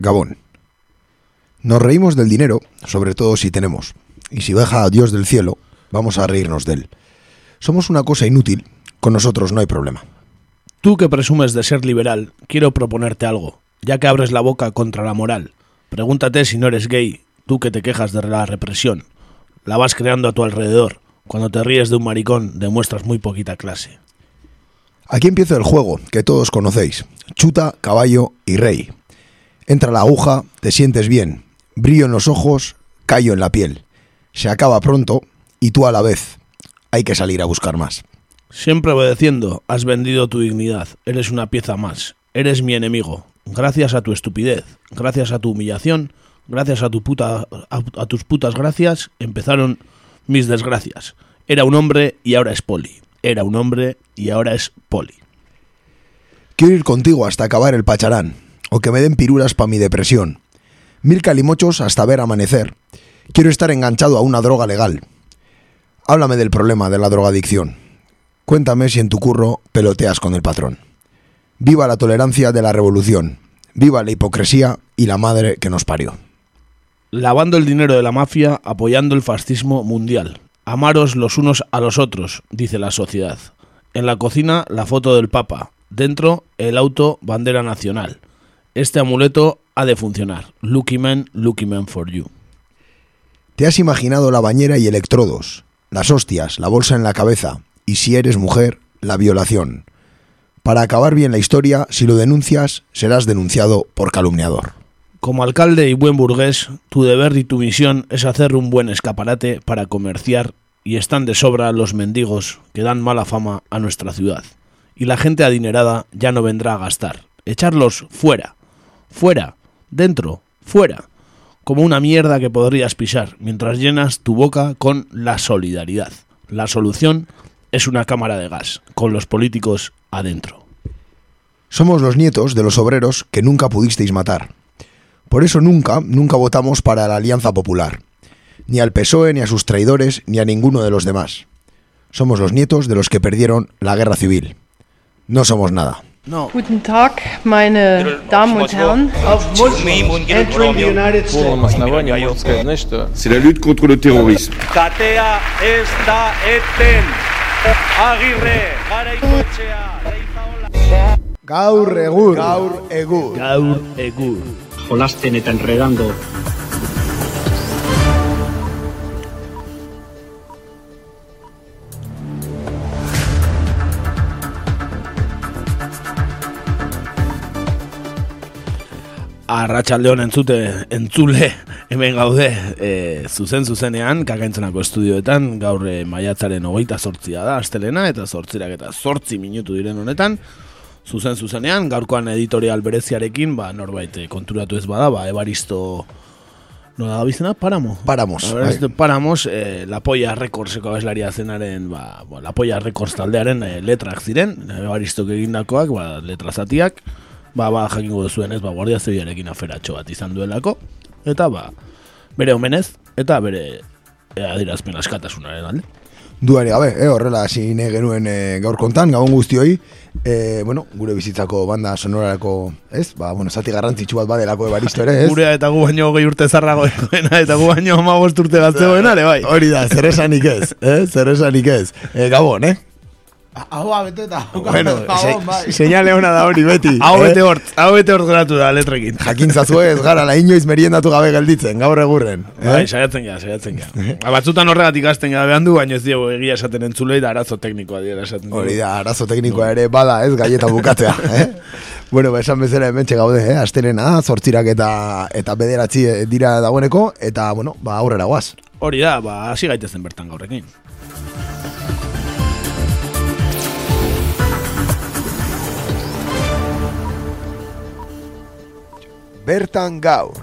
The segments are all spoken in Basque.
Gabón. Nos reímos del dinero, sobre todo si tenemos. Y si baja a Dios del cielo, vamos a reírnos de él. Somos una cosa inútil, con nosotros no hay problema. Tú que presumes de ser liberal, quiero proponerte algo, ya que abres la boca contra la moral. Pregúntate si no eres gay, tú que te quejas de la represión. La vas creando a tu alrededor. Cuando te ríes de un maricón, demuestras muy poquita clase. Aquí empieza el juego, que todos conocéis. Chuta, caballo y rey. Entra la aguja, te sientes bien. Brillo en los ojos, callo en la piel. Se acaba pronto y tú a la vez. Hay que salir a buscar más. Siempre obedeciendo, has vendido tu dignidad. Eres una pieza más. Eres mi enemigo. Gracias a tu estupidez, gracias a tu humillación, gracias a, tu puta, a, a tus putas gracias, empezaron mis desgracias. Era un hombre y ahora es poli. Era un hombre y ahora es poli. Quiero ir contigo hasta acabar el pacharán, o que me den pirulas para mi depresión. Mil calimochos hasta ver amanecer. Quiero estar enganchado a una droga legal. Háblame del problema de la drogadicción. Cuéntame si en tu curro peloteas con el patrón. Viva la tolerancia de la revolución. Viva la hipocresía y la madre que nos parió. Lavando el dinero de la mafia, apoyando el fascismo mundial. Amaros los unos a los otros, dice la sociedad. En la cocina, la foto del Papa. Dentro, el auto bandera nacional. Este amuleto ha de funcionar. Lucky man, lucky man for you. Te has imaginado la bañera y electrodos, las hostias, la bolsa en la cabeza, y si eres mujer, la violación. Para acabar bien la historia, si lo denuncias, serás denunciado por calumniador. Como alcalde y buen burgués, tu deber y tu misión es hacer un buen escaparate para comerciar y están de sobra los mendigos que dan mala fama a nuestra ciudad. Y la gente adinerada ya no vendrá a gastar. Echarlos fuera, fuera, dentro, fuera, como una mierda que podrías pisar mientras llenas tu boca con la solidaridad. La solución es una cámara de gas, con los políticos adentro. Somos los nietos de los obreros que nunca pudisteis matar. Por eso nunca, nunca votamos para la Alianza Popular. Ni al PSOE, ni a sus traidores, ni a ninguno de los demás. Somos los nietos de los que perdieron la guerra civil. No somos nada. No, Guten Tag, meine Damen und Herren. Entering the United States. полном основании можно сказать, знаешь что? C'est la lutte contre le terrorisme. Katea ez da eten. Agirre, garaikoetxea, leizaola. Gaur egur. Gaur egur. gaur egur. jolasten eta enredando Arratxaldeon entzute, entzule, hemen gaude, e, zuzen zuzenean, kakaintzenako estudioetan, gaur e, maiatzaren hogeita sortzia da, astelena, eta sortzirak eta sortzi minutu diren honetan, zuzen zuzenean, gaurkoan editorial bereziarekin, ba, norbait e, konturatu ez bada, ba, ebaristo, no da bizena, paramo. Paramos. Ebaristo Paramos, e, La Polla Recordseko abeslaria zenaren, ba, ba, La Polla Records taldearen e, letrak ziren, ebaristok egindakoak, ba, letra zatiak, ba, ba, jakingo duzuen ez, ba, guardia zibiarekin aferatxo bat izan duelako, eta ba, bere omenez, eta bere e, adirazpen askatasunaren alde. Duari gabe, eh, horrela hasi nahi genuen eh, gaur kontan, gabon guztioi, eh, bueno, gure bizitzako banda sonorarako, ez? Ba, bueno, zati garrantzitsu bat badelako ebaristo ere, ez? Gurea eta gu baino gehi urte zarragoena, eta gu baino amagost urte gaztegoena, ere bai. Hori da, zer esanik ez, eh? Zer esanik ez. Eh, gabon, eh? Hau beteta. Bueno, Gabon, bai. se, señale ona da hori beti. Hau eh? bete hort, hau bete hort geratu da letrekin. Jakintzazue ez gara, la inoiz meriendatu gabe gelditzen, gaur egurren. Bai, Eh? saiatzen gara, saiatzen gara. Ba, Batzutan horregatik ikasten gara behan du, baina ez diego egia esaten entzulei da arazo teknikoa dira esaten. Hori da, arazo teknikoa ere bada, ez, gaieta bukatzea, eh? Bueno, ba, esan bezala hementxe gaude, eh? Asterena, zortzirak eta, eta bederatzi eh, dira dagoeneko, eta, bueno, ba, aurrera guaz. Hori da, ba, hasi gaitezen bertan gaurrekin. Bertan gaur.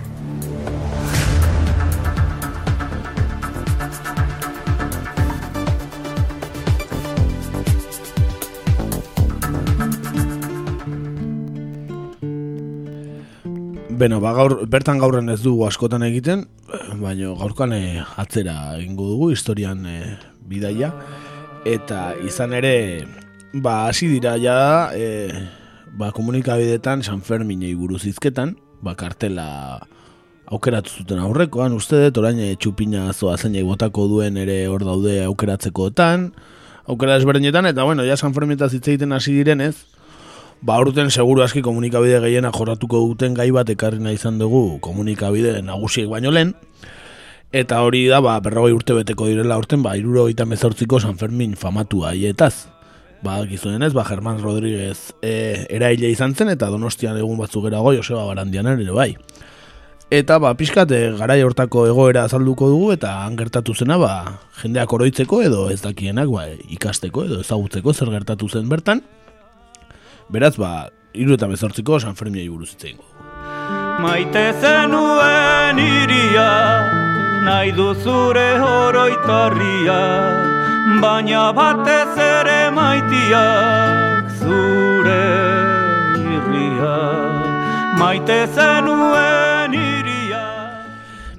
Beno, ba, gaur, bertan gaurren ez dugu askotan egiten, baina gaurkan eh, atzera egingo dugu, historian eh, bidaia. Eta izan ere, ba, hasi dira ja, eh, ba, komunikabidetan San Ferminei buruz izketan, ba, kartela aukeratu zuten aurrekoan, uste dut, orain eh, txupina zoa zeinak botako duen ere hor daude aukeratzekoetan, aukera desberdinetan, eta bueno, ja San Fermietaz hitz egiten hasi direnez, ba urten seguru aski komunikabide gehiena jorratuko duten gai bat ekarri nahi izan dugu komunikabide nagusiek baino lehen, eta hori da, ba, berrogei urte beteko direla urten, ba, iruro mezortziko San Fermin famatua hietaz. Ba, gizuen ez, ba, Germán Rodríguez e, eraile izan zen, eta donostian egun batzuk gerago, Joseba Barandian ere bai. Eta ba, pixkat, e, garai hortako egoera azalduko dugu eta han gertatu zena ba, jendeak oroitzeko edo ez dakienak ba, ikasteko edo ezagutzeko zer gertatu zen bertan. Beraz, ba, iru eta bezortziko San Fermiai buruz itzein Maite zenuen iria, nahi duzure oroitarria, baina batez ere maitiak zure irria. Maite zenuen iria...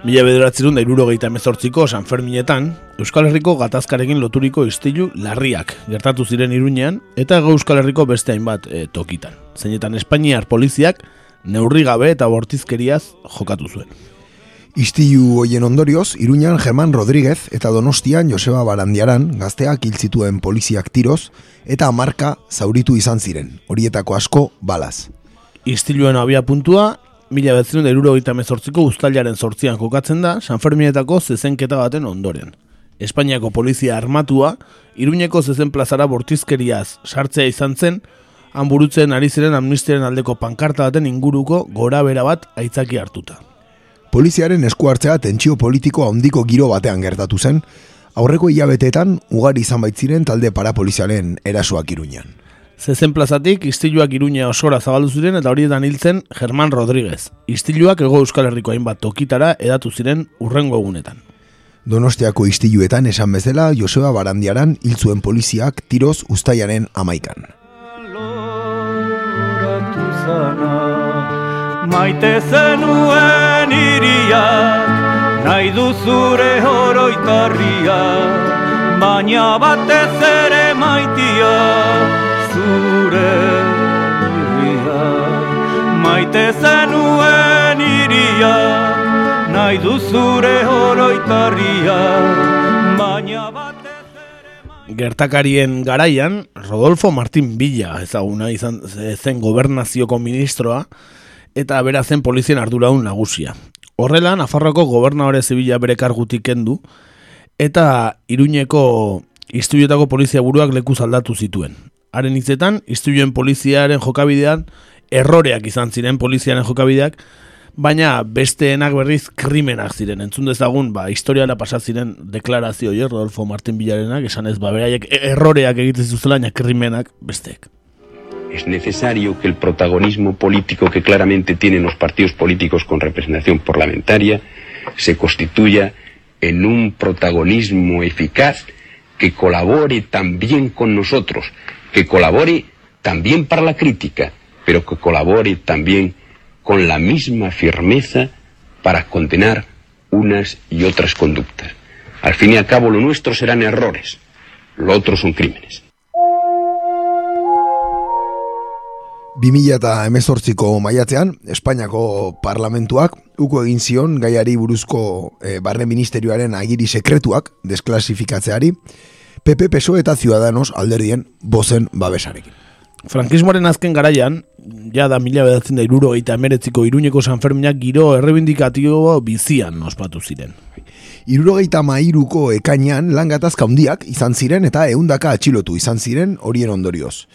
Mila bederatzerun da irurogeita emezortziko San Ferminetan, Euskal Herriko gatazkarekin loturiko istilu larriak gertatu ziren iruñean eta ego Euskal Herriko beste hainbat e, tokitan. Zeinetan Espainiar poliziak neurri gabe eta bortizkeriaz jokatu zuen. Istilu hoien ondorioz, Iruñan Germán Rodríguez eta Donostian Joseba Barandiaran gazteak hil zituen poliziak tiroz eta marka zauritu izan ziren, horietako asko balaz. Istiluen abia puntua, mila betzen da mezortziko ustailaren sortzian kokatzen da San Ferminetako zezenketa baten ondoren. Espainiako polizia armatua, Iruñeko zezen plazara bortizkeriaz sartzea izan zen, han burutzen ari ziren amnistiaren aldeko pankarta baten inguruko gora bera bat aitzaki hartuta. Poliziaren esku hartzea tentsio politiko handiko giro batean gertatu zen, aurreko hilabeteetan ugari izan baitziren talde parapolizialen erasoak Iruñan. Zezen plazatik, istiluak iruña osora zabaldu ziren eta horietan hiltzen Germán Rodríguez. Istiluak ego Euskal Herriko hainbat tokitara edatu ziren urrengo egunetan. Donostiako istiluetan esan bezala Joseba Barandiaran hil zuen poliziak tiroz ustaiaren amaikan. Maite zenuen iriak, nahi duzure horoitarria, baina batez ere maitia, zure irria. Maite zenuen iriak, nahi duzure horoitarria, baina batez Gertakarien garaian, Rodolfo Martín Villa ezaguna izan zen gobernazioko ministroa, eta bera zen polizien arduraun nagusia. Horrela, Nafarroako gobernadore zibila bere kargutik kendu, eta Iruñeko istuietako polizia buruak leku aldatu zituen. Haren hitzetan, istuioen poliziaren jokabidean, erroreak izan ziren poliziaren jokabideak, baina besteenak berriz krimenak ziren. Entzun dezagun, ba, historiara pasat ziren deklarazio, jo, Rodolfo Martin Villarenak, esan ez, ba, beraiek erroreak egiten zuzela, krimenak besteek. Es necesario que el protagonismo político que claramente tienen los partidos políticos con representación parlamentaria se constituya en un protagonismo eficaz que colabore también con nosotros, que colabore también para la crítica, pero que colabore también con la misma firmeza para condenar unas y otras conductas. Al fin y al cabo lo nuestro serán errores, lo otro son crímenes. 2000 eta emezortziko maiatzean, Espainiako parlamentuak uko egin zion gaiari buruzko e, barne ministerioaren agiri sekretuak desklasifikatzeari, PP, PSOE eta Ciudadanos alderdien bozen babesarekin. Frankismoaren azken garaian, ja da mila bedatzen da iruro eta emeretziko iruñeko Sanferminak giro errebindikatio bizian ospatu ziren. Irurogeita mairuko ekainan langatazka handiak izan ziren eta eundaka atxilotu izan ziren horien ondorioz.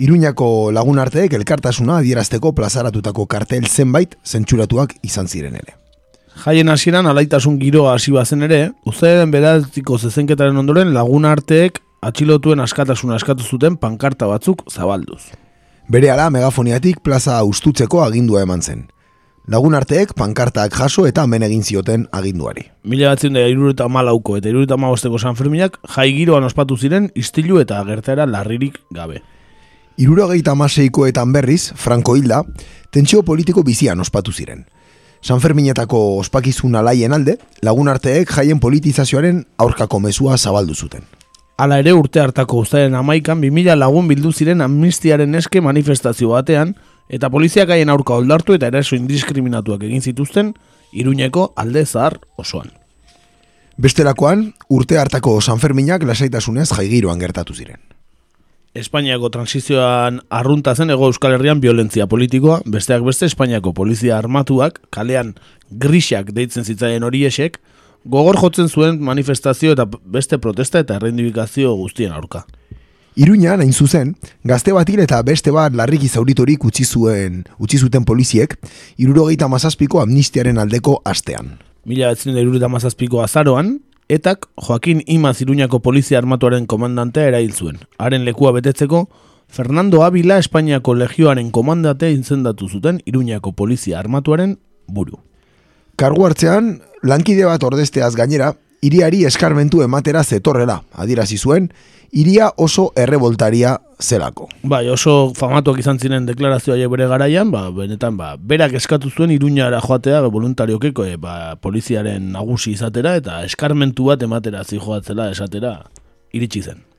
Iruñako lagunarteek elkartasuna adierazteko plazaratutako kartel zenbait zentsuratuak izan ziren ere. Jaien hasieran alaitasun giroa hasi bazen ere, uzaren bedatiko zezenketaren ondoren lagunarteek atxilotuen askatasuna askatu zuten pankarta batzuk zabalduz. Bere ala megafoniatik plaza ustutzeko agindua eman zen. Lagunarteek pankartak jaso eta hemen egin zioten aginduari. Mila batzen da irureta malauko eta irureta malbosteko Sanferminak jai giroan ospatu ziren istilu eta gertera larririk gabe. Irurogeita amaseikoetan berriz, Franco Hilda, tentsio politiko bizian ospatu ziren. San Ferminetako ospakizun alaien alde, lagunarteek jaien politizazioaren aurkako mezua zabaldu zuten. Hala ere urte hartako ustaren amaikan 2000 lagun bildu ziren amnistiaren eske manifestazio batean, Eta poliziak haien aurka oldartu eta eraso indiskriminatuak egin zituzten Iruñeko alde zahar osoan. Bestelakoan, urte hartako Sanferminak lasaitasunez jaigiroan gertatu ziren. Espainiako transizioan arrunta zen ego Euskal Herrian violentzia politikoa, besteak beste Espainiako polizia armatuak, kalean grisak deitzen zitzaien horiesek, gogor jotzen zuen manifestazio eta beste protesta eta errendifikazio guztien aurka. Iruña, nain zuzen, gazte bat hil eta beste bat larriki zauriturik utzi zuen, utzi zuten poliziek, irurogeita mazazpiko amnistiaren aldeko astean. Mila betzen mazazpiko azaroan, etak Joaquin Imaz Iruñako polizia armatuaren komandantea erail zuen. Haren lekua betetzeko, Fernando Ávila Espainiako legioaren komandate inzendatu zuten Iruñako polizia armatuaren buru. Kargu hartzean, lankide bat ordezteaz gainera, iriari eskarmentu ematera zetorrela, adirazi zuen, iria oso errevoltaria zelako. Bai, oso famatuak izan ziren deklarazioa bere garaian, ba, benetan, ba, berak eskatu zuen iruñara joatea, voluntariokeko, e, ba, poliziaren nagusi izatera, eta eskarmentu bat ematera zijoatzela esatera iritsi zen.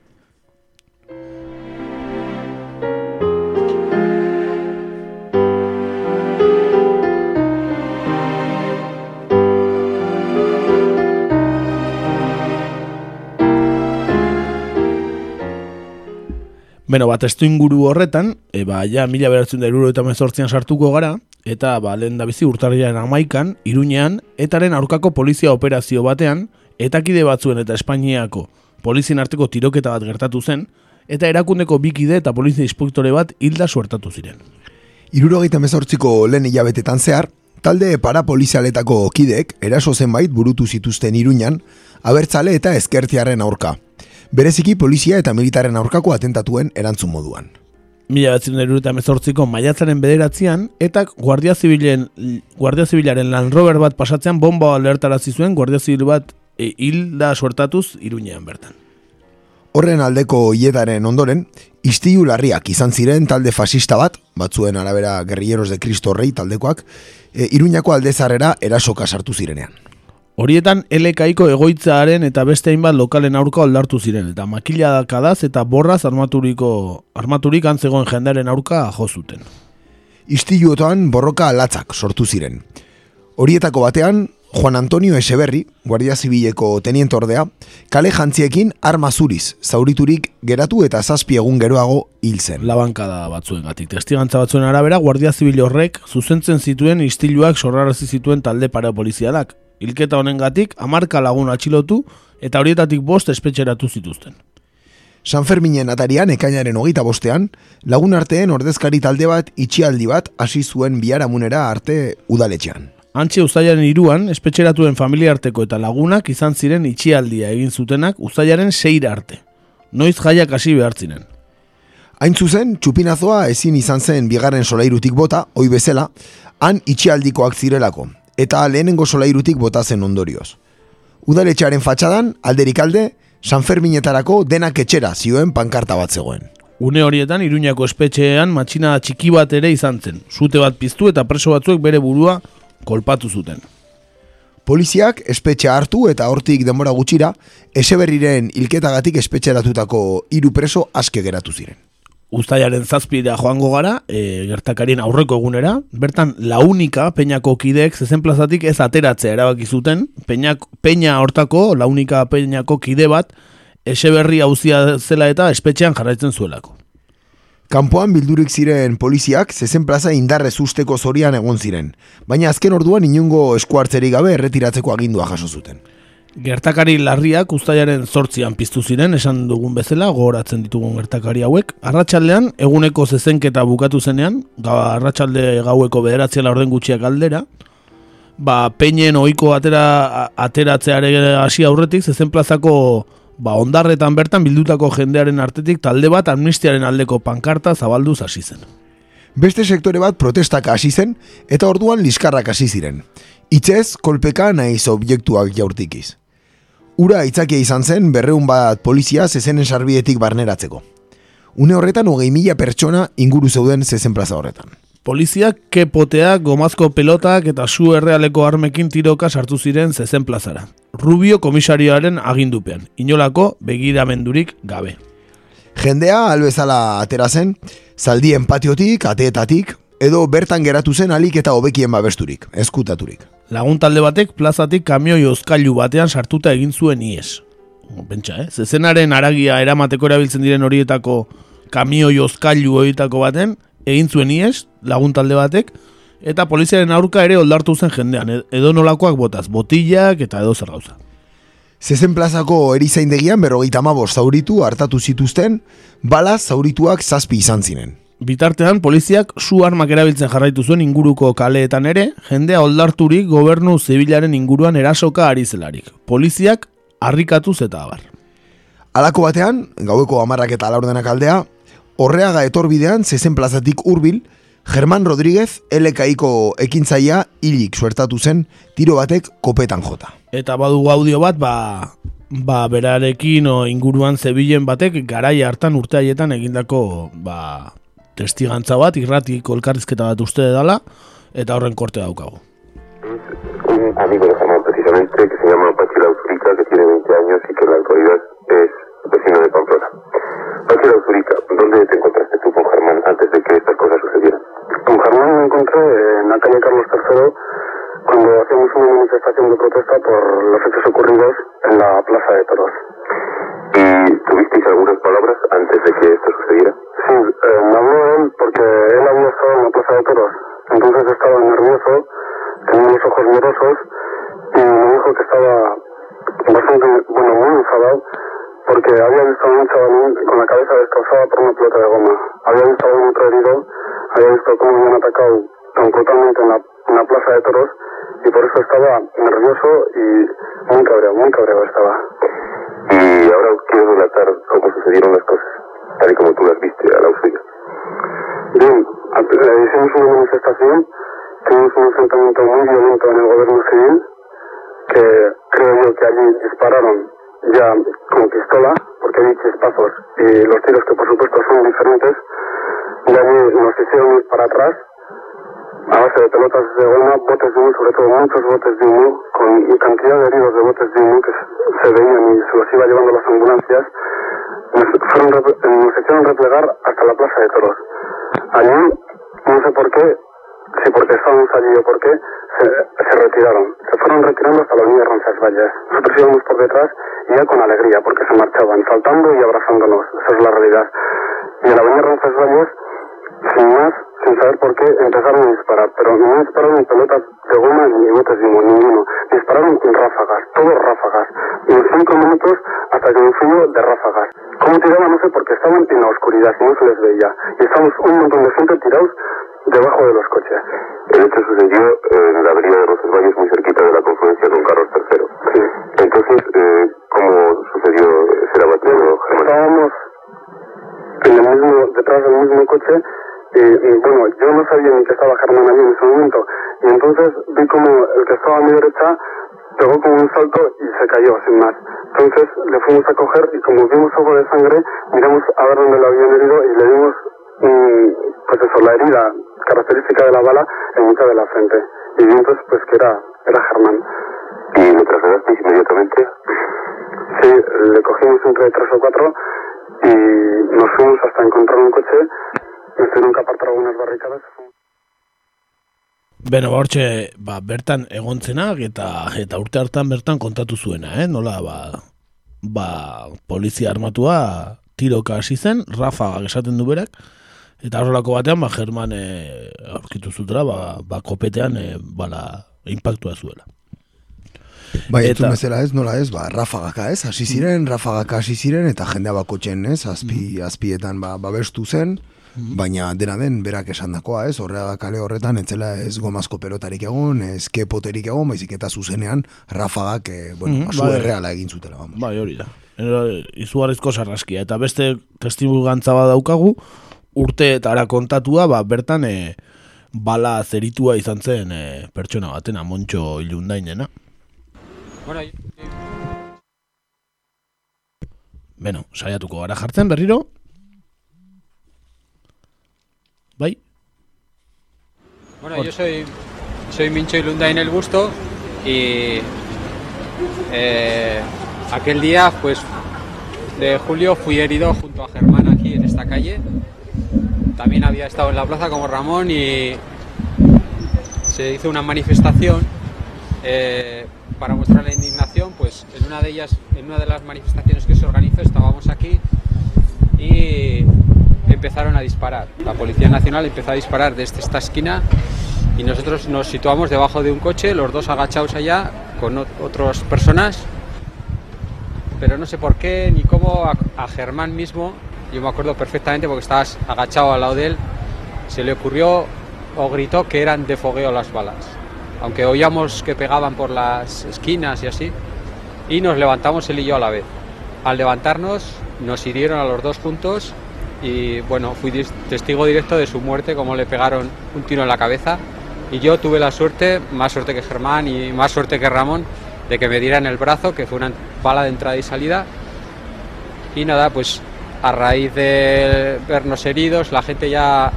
Beno, bat estu inguru horretan, e, ba, ja, mila beratzen da eta mezortzian sartuko gara, eta ba, lehen da bizi urtarriaren amaikan, iruñean, etaren aurkako polizia operazio batean, etakide batzuen eta Espainiako polizien arteko tiroketa bat gertatu zen, eta erakundeko bikide eta polizia inspektore bat hilda suertatu ziren. Irurogeita mezortziko lehen hilabetetan zehar, talde parapolizialetako kidek eraso zenbait burutu zituzten iruñan, abertzale eta ezkertiaren aurka bereziki polizia eta militaren aurkako atentatuen erantzun moduan. Mila batzen eta mezortziko maiatzaren bederatzean, eta Guardia Zibilen, Guardia Zibilaren Land Rover bat pasatzean bomba alertarazi zuen Guardia Zibil bat e, hilda suertatuz iruñean bertan. Horren aldeko hietaren ondoren, istilu larriak izan ziren talde fasista bat, batzuen arabera guerrilleros de Cristo Rey taldekoak, e, iruñako aldezarrera erasoka sartu zirenean. Horietan elekaiko egoitzaaren eta beste hainbat lokalen aurka oldartu ziren eta makiladakadaz eta borraz armaturiko armaturik antzegoen jendaren aurka jo zuten. Istiluotan borroka alatzak sortu ziren. Horietako batean, Juan Antonio Eseberri, Guardia Zibileko teniente ordea, kale jantziekin arma zuriz, zauriturik geratu eta zazpi egun geroago hil zen. Labankada batzuen gatik. Testigantza batzuen arabera, Guardia Zibil horrek zuzentzen zituen istiluak sorrarazi zituen talde parapolizialak, Ilketa honengatik hamarka lagun atxilotu eta horietatik bost espetxeratu zituzten. San Ferminen atarian ekainaren hogeita bostean, lagun arteen ordezkari talde bat itxialdi bat hasi zuen biharamunera arte udaletxean. Antxe ustaiaren iruan, espetxeratuen familia arteko eta lagunak izan ziren itxialdia egin zutenak ustaiaren seira arte. Noiz jaiak hasi behartzinen. Hain zuzen, txupinazoa ezin izan zen bigarren solairutik bota, oi bezala, han itxialdikoak zirelako, eta lehenengo solairutik botazen ondorioz. Udaletxearen fatxadan, alderik alde, San Ferminetarako denak etxera zioen pankarta bat zegoen. Une horietan, Iruñako espetxean matxina txiki bat ere izan zen. Zute bat piztu eta preso batzuek bere burua kolpatu zuten. Poliziak espetxe hartu eta hortik denbora gutxira, eseberriren hilketagatik espetxeratutako hiru preso aske geratu ziren. Uztailaren zazpidea joango gara, e, gertakarien aurreko egunera, bertan launika peinako kideek zezen plazatik ez ateratzea erabaki zuten, peinak, peina hortako launika peinako kide bat, eseberri hauzia zela eta espetxean jarraitzen zuelako. Kanpoan bildurik ziren poliziak zezen plaza indarrez usteko zorian egon ziren, baina azken orduan inungo eskuartzerik gabe erretiratzeko agindua jaso zuten. Gertakari larriak ustaiaren zortzian piztu ziren, esan dugun bezala, gogoratzen ditugun gertakari hauek. Arratxaldean, eguneko zezenketa bukatu zenean, arratsalde gaueko bederatziela orden gutxiak aldera, ba, peinen ohiko atera, ateratzeare hasi aurretik, zezen plazako ba, ondarretan bertan bildutako jendearen artetik talde bat amnistiaren aldeko pankarta zabalduz hasi zen. Beste sektore bat protestak hasi zen eta orduan liskarrak hasi ziren. Itzez, kolpeka nahiz objektuak jaurtikiz. Ura itzakia izan zen berreun bat polizia zezenen sarbietik barneratzeko. Une horretan hogei mila pertsona inguru zeuden zezen plaza horretan. Poliziak kepoteak, gomazko pelotak eta su errealeko armekin tiroka sartu ziren zezen plazara. Rubio komisarioaren agindupean, inolako begiramendurik gabe. Jendea albezala atera zen, zaldien patiotik, ateetatik, edo bertan geratu zen alik eta hobekien babesturik, eskutaturik. Lagun talde batek plazatik kamioi ozkailu batean sartuta egin zuen ies. Pentsa, eh? Zezenaren aragia eramateko erabiltzen diren horietako kamioi ozkailu horietako baten, egin zuen ies, lagun talde batek, eta poliziaren aurka ere oldartu zen jendean, e- edo nolakoak botaz, botillak eta edo zer gauza. Zezen plazako erizaindegian berrogeita mabos zauritu hartatu zituzten, bala zaurituak zazpi izan ziren. Bitartean, poliziak su armak erabiltzen jarraitu zuen inguruko kaleetan ere, jendea oldarturik gobernu zibilaren inguruan erasoka ari zelarik. Poliziak harrikatuz eta abar. Alako batean, gaueko amarrak eta alaurdenak aldea, horreaga etorbidean zezen plazatik hurbil, Germán Rodríguez, LKIko ekintzaia hilik suertatu zen tiro batek kopetan jota. Eta badugu audio bat, ba, ba berarekin o inguruan zebilen batek garai hartan urte haietan egindako ba, testigantza bat, irrati kolkarrizketa bat uste dela, eta horren korte daukagu. Un amigo de Germán precisamente que se llama Pachila Usurica, que tiene 20 años y que en la actualidad es vecino de Pamplona. Pachila Usurica, ¿dónde te encontraste tú con Germán antes de que estas cosas sucedieran? Con Germán me encontré en la calle Carlos III cuando hacíamos una manifestación de protesta por los hechos ocurridos en la Plaza de Toros. ¿Y tuvisteis algunas palabras antes de que esto sucediera? Sí, eh, me habló él porque él había estado en la Plaza de Toros. Entonces estaba nervioso, tenía los ojos llorosos y me dijo que estaba bastante, bueno, muy enfadado porque había visto a un chavalín con la cabeza destrozada por una pelota de goma. Había visto a un otro herido, había visto cómo habían atacado tan brutalmente en la, en la plaza de toros y por eso estaba nervioso y muy cabreado, muy cabreado estaba. Y ahora quiero relatar cómo sucedieron las cosas, tal y como tú las viste a la Austria. Bien, hicimos una manifestación, tuvimos un enfrentamiento muy violento en el gobierno civil, que creo yo que allí dispararon ya con pistola, porque hay chispazos y los tiros que por supuesto son diferentes, y allí nos hicieron ir para atrás, a base de pelotas de goma, botes de humo, sobre todo muchos botes de humo, con cantidad de heridos de botes de humo que se veían y se los iba llevando las ambulancias, nos, fueron, nos hicieron replegar hasta la plaza de toros. Allí, no sé por qué, si porque estábamos allí o por qué, se, se, retiraron. Se fueron retirando hasta la avenida Roncesvalles. Nosotros íbamos por detrás y ya con alegría, porque se marchaban, saltando y abrazándonos. Esa es la realidad. Y en la avenida Roncesvalles, sin más, sin saber por qué, empezaron a disparar. Pero no dispararon pelotas de goma ni botes de humo, ninguno. Dispararon en ráfagas, todos ráfagas. Y en cinco minutos hasta que me fui de ráfagas. ¿Cómo tiraban? No sé, porque estaban en la oscuridad no se les veía. Y estamos un montón de gente tirados debajo de los coches. El hecho sucedió en la avenida de Roncesvalles, muy cerquita de la confluencia con Carlos III. Sí. Entonces, eh, ¿cómo sucedió ese abateo, Germán? Estábamos en el mismo, detrás del mismo coche y, y, bueno, yo no sabía ni que estaba Germán allí en ese momento. Y entonces vi como el que estaba a mi derecha pegó como un salto y se cayó, sin más. Entonces le fuimos a coger y como vimos algo de sangre, miramos a ver dónde lo habían herido y le dimos, mm, pues eso, la herida característica de la bala en mitad de la frente. Y vi entonces pues que era, era Germán. ¿Y lo trasladasteis inmediatamente? Sí, le cogimos entre tres o cuatro y nos fuimos hasta encontrar un coche tuvieron que apartar algunas barricadas. Beno, hortxe, ba, bertan egontzenak eta eta urte hartan bertan kontatu zuena, eh? Nola, ba, ba, polizia armatua tiroka hasi zen, Rafa esaten du berak, eta horrelako batean, ba, German e, aurkitu zutela, ba, ba, kopetean, e, bala, impactua zuela. Bai, eta bezala ez, nola ez, ba, rafagaka ez, hasi ziren, rafagaka hasi ziren, eta jendea bakotxen ez, azpi, azpietan ba, babestu zen, baina dena den berak esandakoa, ez? Horrega kale horretan etzela ez gomazko pelotarik egon, ez kepoterik egon, baizik eta zuzenean rafagak, eh, bueno, mm -hmm, erreala egin zutela, vamos. Bai, hori da. Izugarrizko sarraskia eta beste testimugantza bat daukagu urteetara kontatua, ba bertan e, bala zeritua izan zen e, pertsona batena Montxo Ilundainena. Bueno, Beno, saiatuko gara jartzen berriro. Bueno, yo soy, soy Mincho y Lunda en el Busto y eh, aquel día, pues, de julio fui herido junto a Germán aquí en esta calle. también había estado en la plaza como Ramón y se hizo una manifestación eh, para mostrar la indignación, pues en una de ellas, en una de las manifestaciones que se organizó estábamos aquí y empezaron a disparar. La Policía Nacional empezó a disparar desde esta esquina y nosotros nos situamos debajo de un coche, los dos agachados allá con otras personas, pero no sé por qué ni cómo a, a Germán mismo, yo me acuerdo perfectamente porque estabas agachado al lado de él, se le ocurrió o gritó que eran de fogueo las balas, aunque oíamos que pegaban por las esquinas y así, y nos levantamos él y yo a la vez. Al levantarnos nos hirieron a los dos juntos y bueno, fui testigo directo de su muerte, como le pegaron un tiro en la cabeza y yo tuve la suerte, más suerte que Germán y más suerte que Ramón, de que me dieran el brazo, que fue una bala de entrada y salida. Y nada, pues a raíz de vernos heridos, la gente ya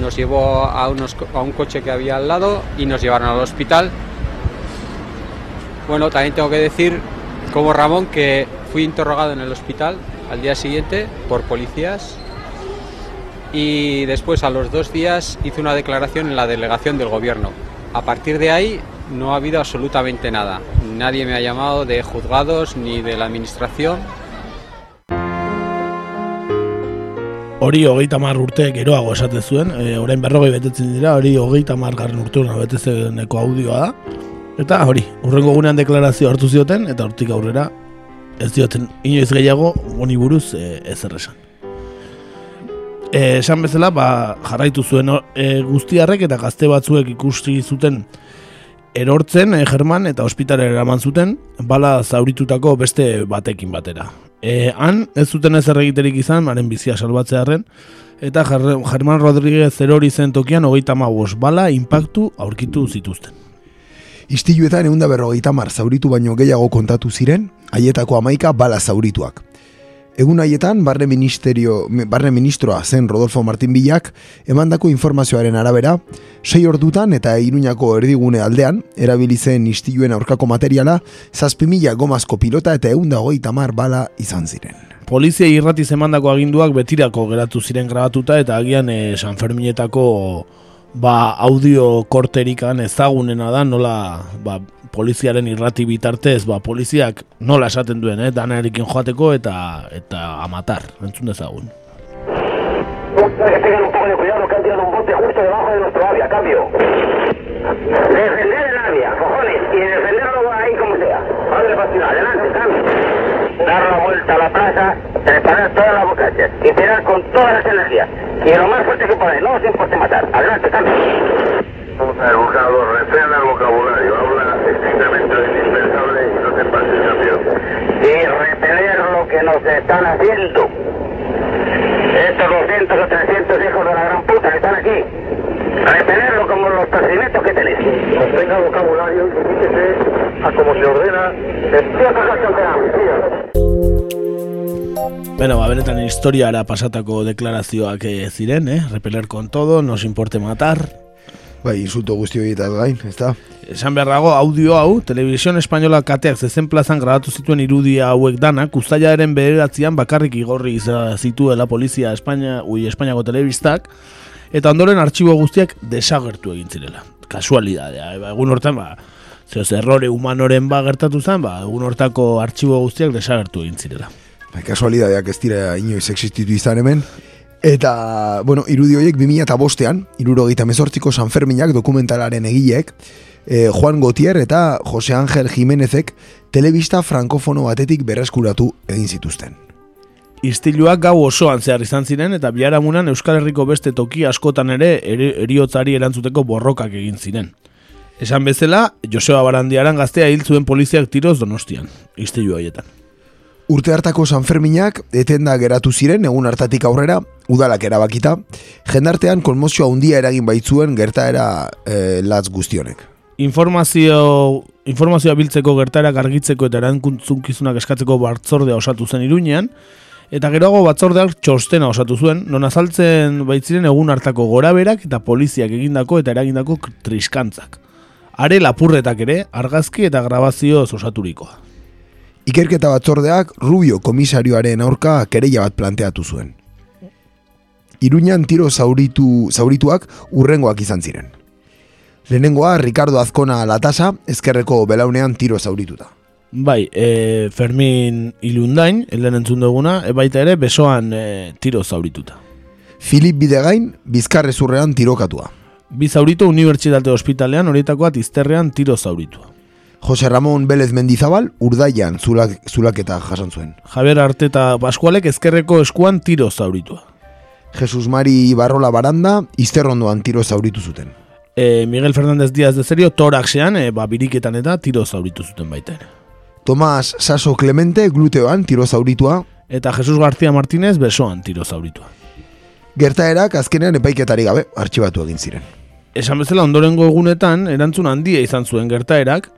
nos llevó a, unos, a un coche que había al lado y nos llevaron al hospital. Bueno, también tengo que decir, como Ramón, que fui interrogado en el hospital al día siguiente por policías y después a los dos días hice una declaración en la delegación del gobierno. A partir de ahí no ha habido absolutamente nada. Nadie me ha llamado de juzgados ni de la administración. Hori hogeita mar urte geroago esate zuen, e, orain berrogei betetzen dira, hori hogeita mar garren urte betezeneko audioa da. Eta hori, urrengo gunean deklarazio hartu zioten, eta hortik aurrera ez dioten inoiz gehiago honi buruz e, ez erresan. Eh, esan bezala, ba, jarraitu zuen e, guztiarrek eta gazte batzuek ikusti zuten erortzen e, German eta ospitalera eraman zuten bala zauritutako beste batekin batera. E, han ez zuten ez erregiterik izan, maren bizia salbatzearen, eta German Rodríguez erori zen tokian hogeita magos bala impactu aurkitu zituzten. Istiluetan egun da berrogeita mar zauritu baino gehiago kontatu ziren, haietako amaika bala zaurituak. Egun haietan, barne, ministerio, barne ministroa zen Rodolfo Martin Bilak, emandako informazioaren arabera, sei ordutan eta iruñako erdigune aldean, erabili zen istiluen aurkako materiala, zazpimila gomazko pilota eta egun dago tamar bala izan ziren. Polizia irrati zemandako aginduak betirako geratu ziren grabatuta eta agian e, San Ferminetako ba, audio korterikan ezagunena da nola ba, poliziaren irrati bitartez, ba, poliziak nola esaten duen, eh, dana erikin joateko eta eta amatar, entzun dezagun. Tengan un poco de cuidado que han tirado un bote justo debajo de nuestro avia, cambio. Defender el avia, cojones, y defenderlo ahí como sea. Padre Pastor, adelante, cambio. Dar la vuelta a la plaza, preparar todas las lo más fuerte que no importe matar. Adelante. El vocabulario, estrictamente lo indispensable y no te pase el cambio. Y repeler lo que nos están haciendo. Estos 200 o 300 hijos de la gran puta que están aquí. Repelerlo como los procedimientos que tenéis. Tenga vocabulario y fíjese a como se ordena. Empieza a campeonar, Bueno, ba, benetan historiara pasatako deklarazioak ziren, eh? Repeler con todo, nos importe matar, Bai, insulto guzti horietaz gain, ez da? Esan beharrago, audio hau, Televisión Espainola kateak zezen plazan grabatu zituen irudia hauek danak, ustaiaren bederatzean bakarrik igorri zituela polizia Espainia, ui, Espainiako telebistak, eta ondoren artxibo guztiak desagertu egin zirela. Kasualidadea, ba, egun hortan, ba, zehoz, errore humanoren ba gertatu zen, ba, egun hortako artxibo guztiak desagertu egin zirela. Ba, kasualidadeak ez dira inoiz existitu izan hemen, Eta, bueno, irudi horiek 2000 eta bostean, irurogeita mezortziko San Ferminak dokumentalaren egileek, eh, Juan Gotier eta Jose Ángel Jimenezek telebista frankofono batetik berreskuratu egin zituzten. Istiluak gau osoan zehar izan ziren eta biharamunan Euskal Herriko beste toki askotan ere eriotzari erantzuteko borrokak egin ziren. Esan bezala, Joseba Barandiaran gaztea hil zuen poliziak tiroz donostian, istilu haietan. Urte hartako Sanferminak etenda geratu ziren egun hartatik aurrera, udalak erabakita, jendartean konmozioa handia eragin baitzuen gertaera e, latz guztionek. Informazio, informazioa biltzeko gertaera gargitzeko eta erantzunkizunak eskatzeko batzordea osatu zen iruñean, eta geroago batzordeak txostena osatu zuen, non azaltzen baitziren egun hartako goraberak eta poliziak egindako eta eragindako triskantzak. Are lapurretak ere, argazki eta grabazio osaturikoa. Ikerketa batzordeak Rubio komisarioaren aurka kereia bat planteatu zuen. Iruñan tiro zauritu, zaurituak urrengoak izan ziren. Lehenengoa, Ricardo Azkona Latasa, ezkerreko belaunean tiro zaurituta. Bai, e, Fermin Ilundain, helen entzun duguna, e, baita ere besoan e, tiro zaurituta. Filip Bidegain, bizkarrezurrean tirokatua. Bi zauritu unibertsitate ospitalean horietakoa izterrean tiro zauritua. Jose Ramon Belez Mendizabal, urdaian zulak, zulaketa jasan zuen. Javier Arteta Pascualek ezkerreko eskuan tiro zauritua. Jesus Mari Barrola Baranda, izterrondoan tiro zauritu zuten. E, Miguel Fernández Díaz de Serio, toraxean, e, ba, biriketan eta tiro zauritu zuten baita ere. Tomas Saso Clemente, gluteoan tiro zauritua. Eta Jesus García Martínez, besoan tiro zauritua. Gertaerak azkenean epaiketari gabe, artxibatu egin ziren. Esan bezala ondorengo egunetan, erantzun handia izan zuen gertaerak,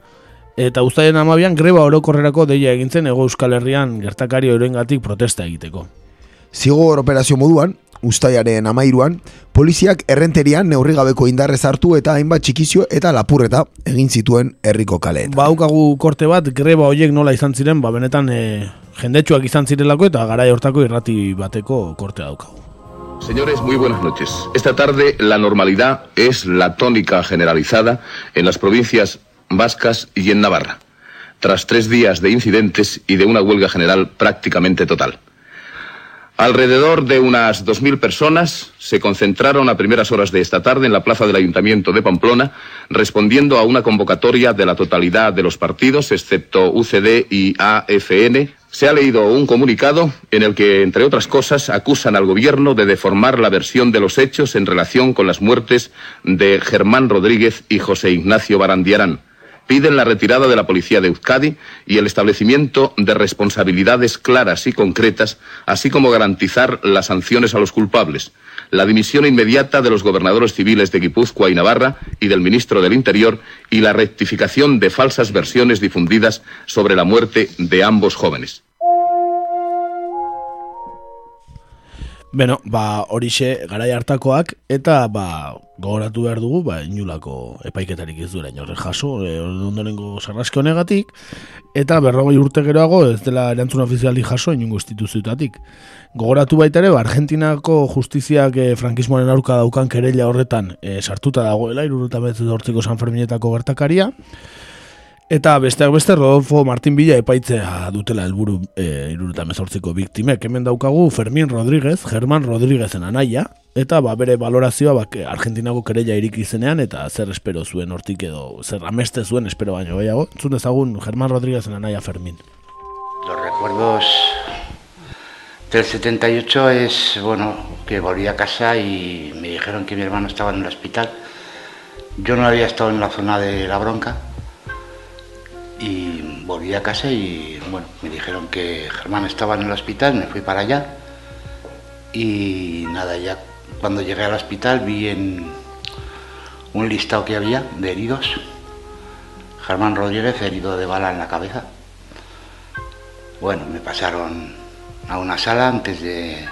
eta ustaien amabian greba orokorrerako deia egintzen ego euskal herrian gertakari orengatik protesta egiteko. Zigor operazio moduan, ustaiaren amairuan, poliziak errenterian neurrigabeko indarrez hartu eta hainbat txikizio eta lapurreta egin zituen herriko kaleetan. Ba, haukagu korte bat, greba hoiek nola izan ziren, ba, benetan e, jendetsuak izan zirelako eta garai hortako irrati bateko korte daukagu. Señores, muy buenas noches. Esta tarde la normalidad es la tónica generalizada en las provincias vascas y en Navarra, tras tres días de incidentes y de una huelga general prácticamente total. Alrededor de unas 2.000 personas se concentraron a primeras horas de esta tarde en la plaza del Ayuntamiento de Pamplona, respondiendo a una convocatoria de la totalidad de los partidos, excepto UCD y AFN. Se ha leído un comunicado en el que, entre otras cosas, acusan al gobierno de deformar la versión de los hechos en relación con las muertes de Germán Rodríguez y José Ignacio Barandiarán piden la retirada de la policía de Euskadi y el establecimiento de responsabilidades claras y concretas, así como garantizar las sanciones a los culpables, la dimisión inmediata de los gobernadores civiles de Guipúzcoa y Navarra y del ministro del Interior y la rectificación de falsas versiones difundidas sobre la muerte de ambos jóvenes. Beno, ba, horixe garai hartakoak eta ba, gogoratu behar dugu, ba, inulako epaiketarik ez duela inorre jaso, e, ondorengo sarraske honegatik, eta berrogei urte geroago ez dela erantzun ofiziali jaso inungo instituzioetatik. Gogoratu baita ere, ba, Argentinako justiziak e, frankismoaren aurka daukan kerella horretan e, sartuta dagoela, iruruta betu dortziko San Ferminetako gertakaria, Eta besteak beste Rodolfo Martin Villa epaitzea dutela helburu e, iruruta mezortziko biktimek. Hemen daukagu Fermin Rodríguez, Germán Rodríguezen anaia, eta ba, bere valorazioa ba, Argentinako kereia irik izenean, eta zer espero zuen hortik edo, zer ameste zuen espero baino gehiago. Zun dezagun Germán Rodríguezen anaia Fermin. Los recuerdos del 78 es, bueno, que volví a casa y me dijeron que mi hermano estaba en el hospital. Yo no había estado en la zona de la bronca, y volví a casa y bueno, me dijeron que Germán estaba en el hospital, me fui para allá y nada, ya cuando llegué al hospital vi en un listado que había de heridos, Germán Rodríguez herido de bala en la cabeza. Bueno, me pasaron a una sala antes de,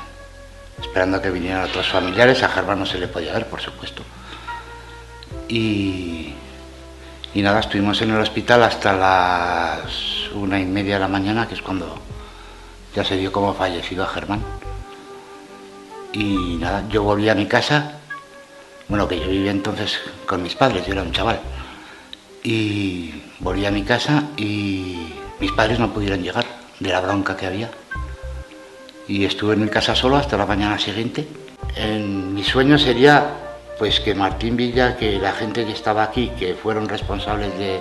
esperando que vinieran otros familiares, a Germán no se le podía ver, por supuesto. Y y nada, estuvimos en el hospital hasta las una y media de la mañana, que es cuando ya se dio como fallecido a Germán. Y nada, yo volví a mi casa, bueno, que yo vivía entonces con mis padres, yo era un chaval. Y volví a mi casa y mis padres no pudieron llegar de la bronca que había. Y estuve en mi casa solo hasta la mañana siguiente. En mi sueño sería pues que Martín Villa, que la gente que estaba aquí, que fueron responsables de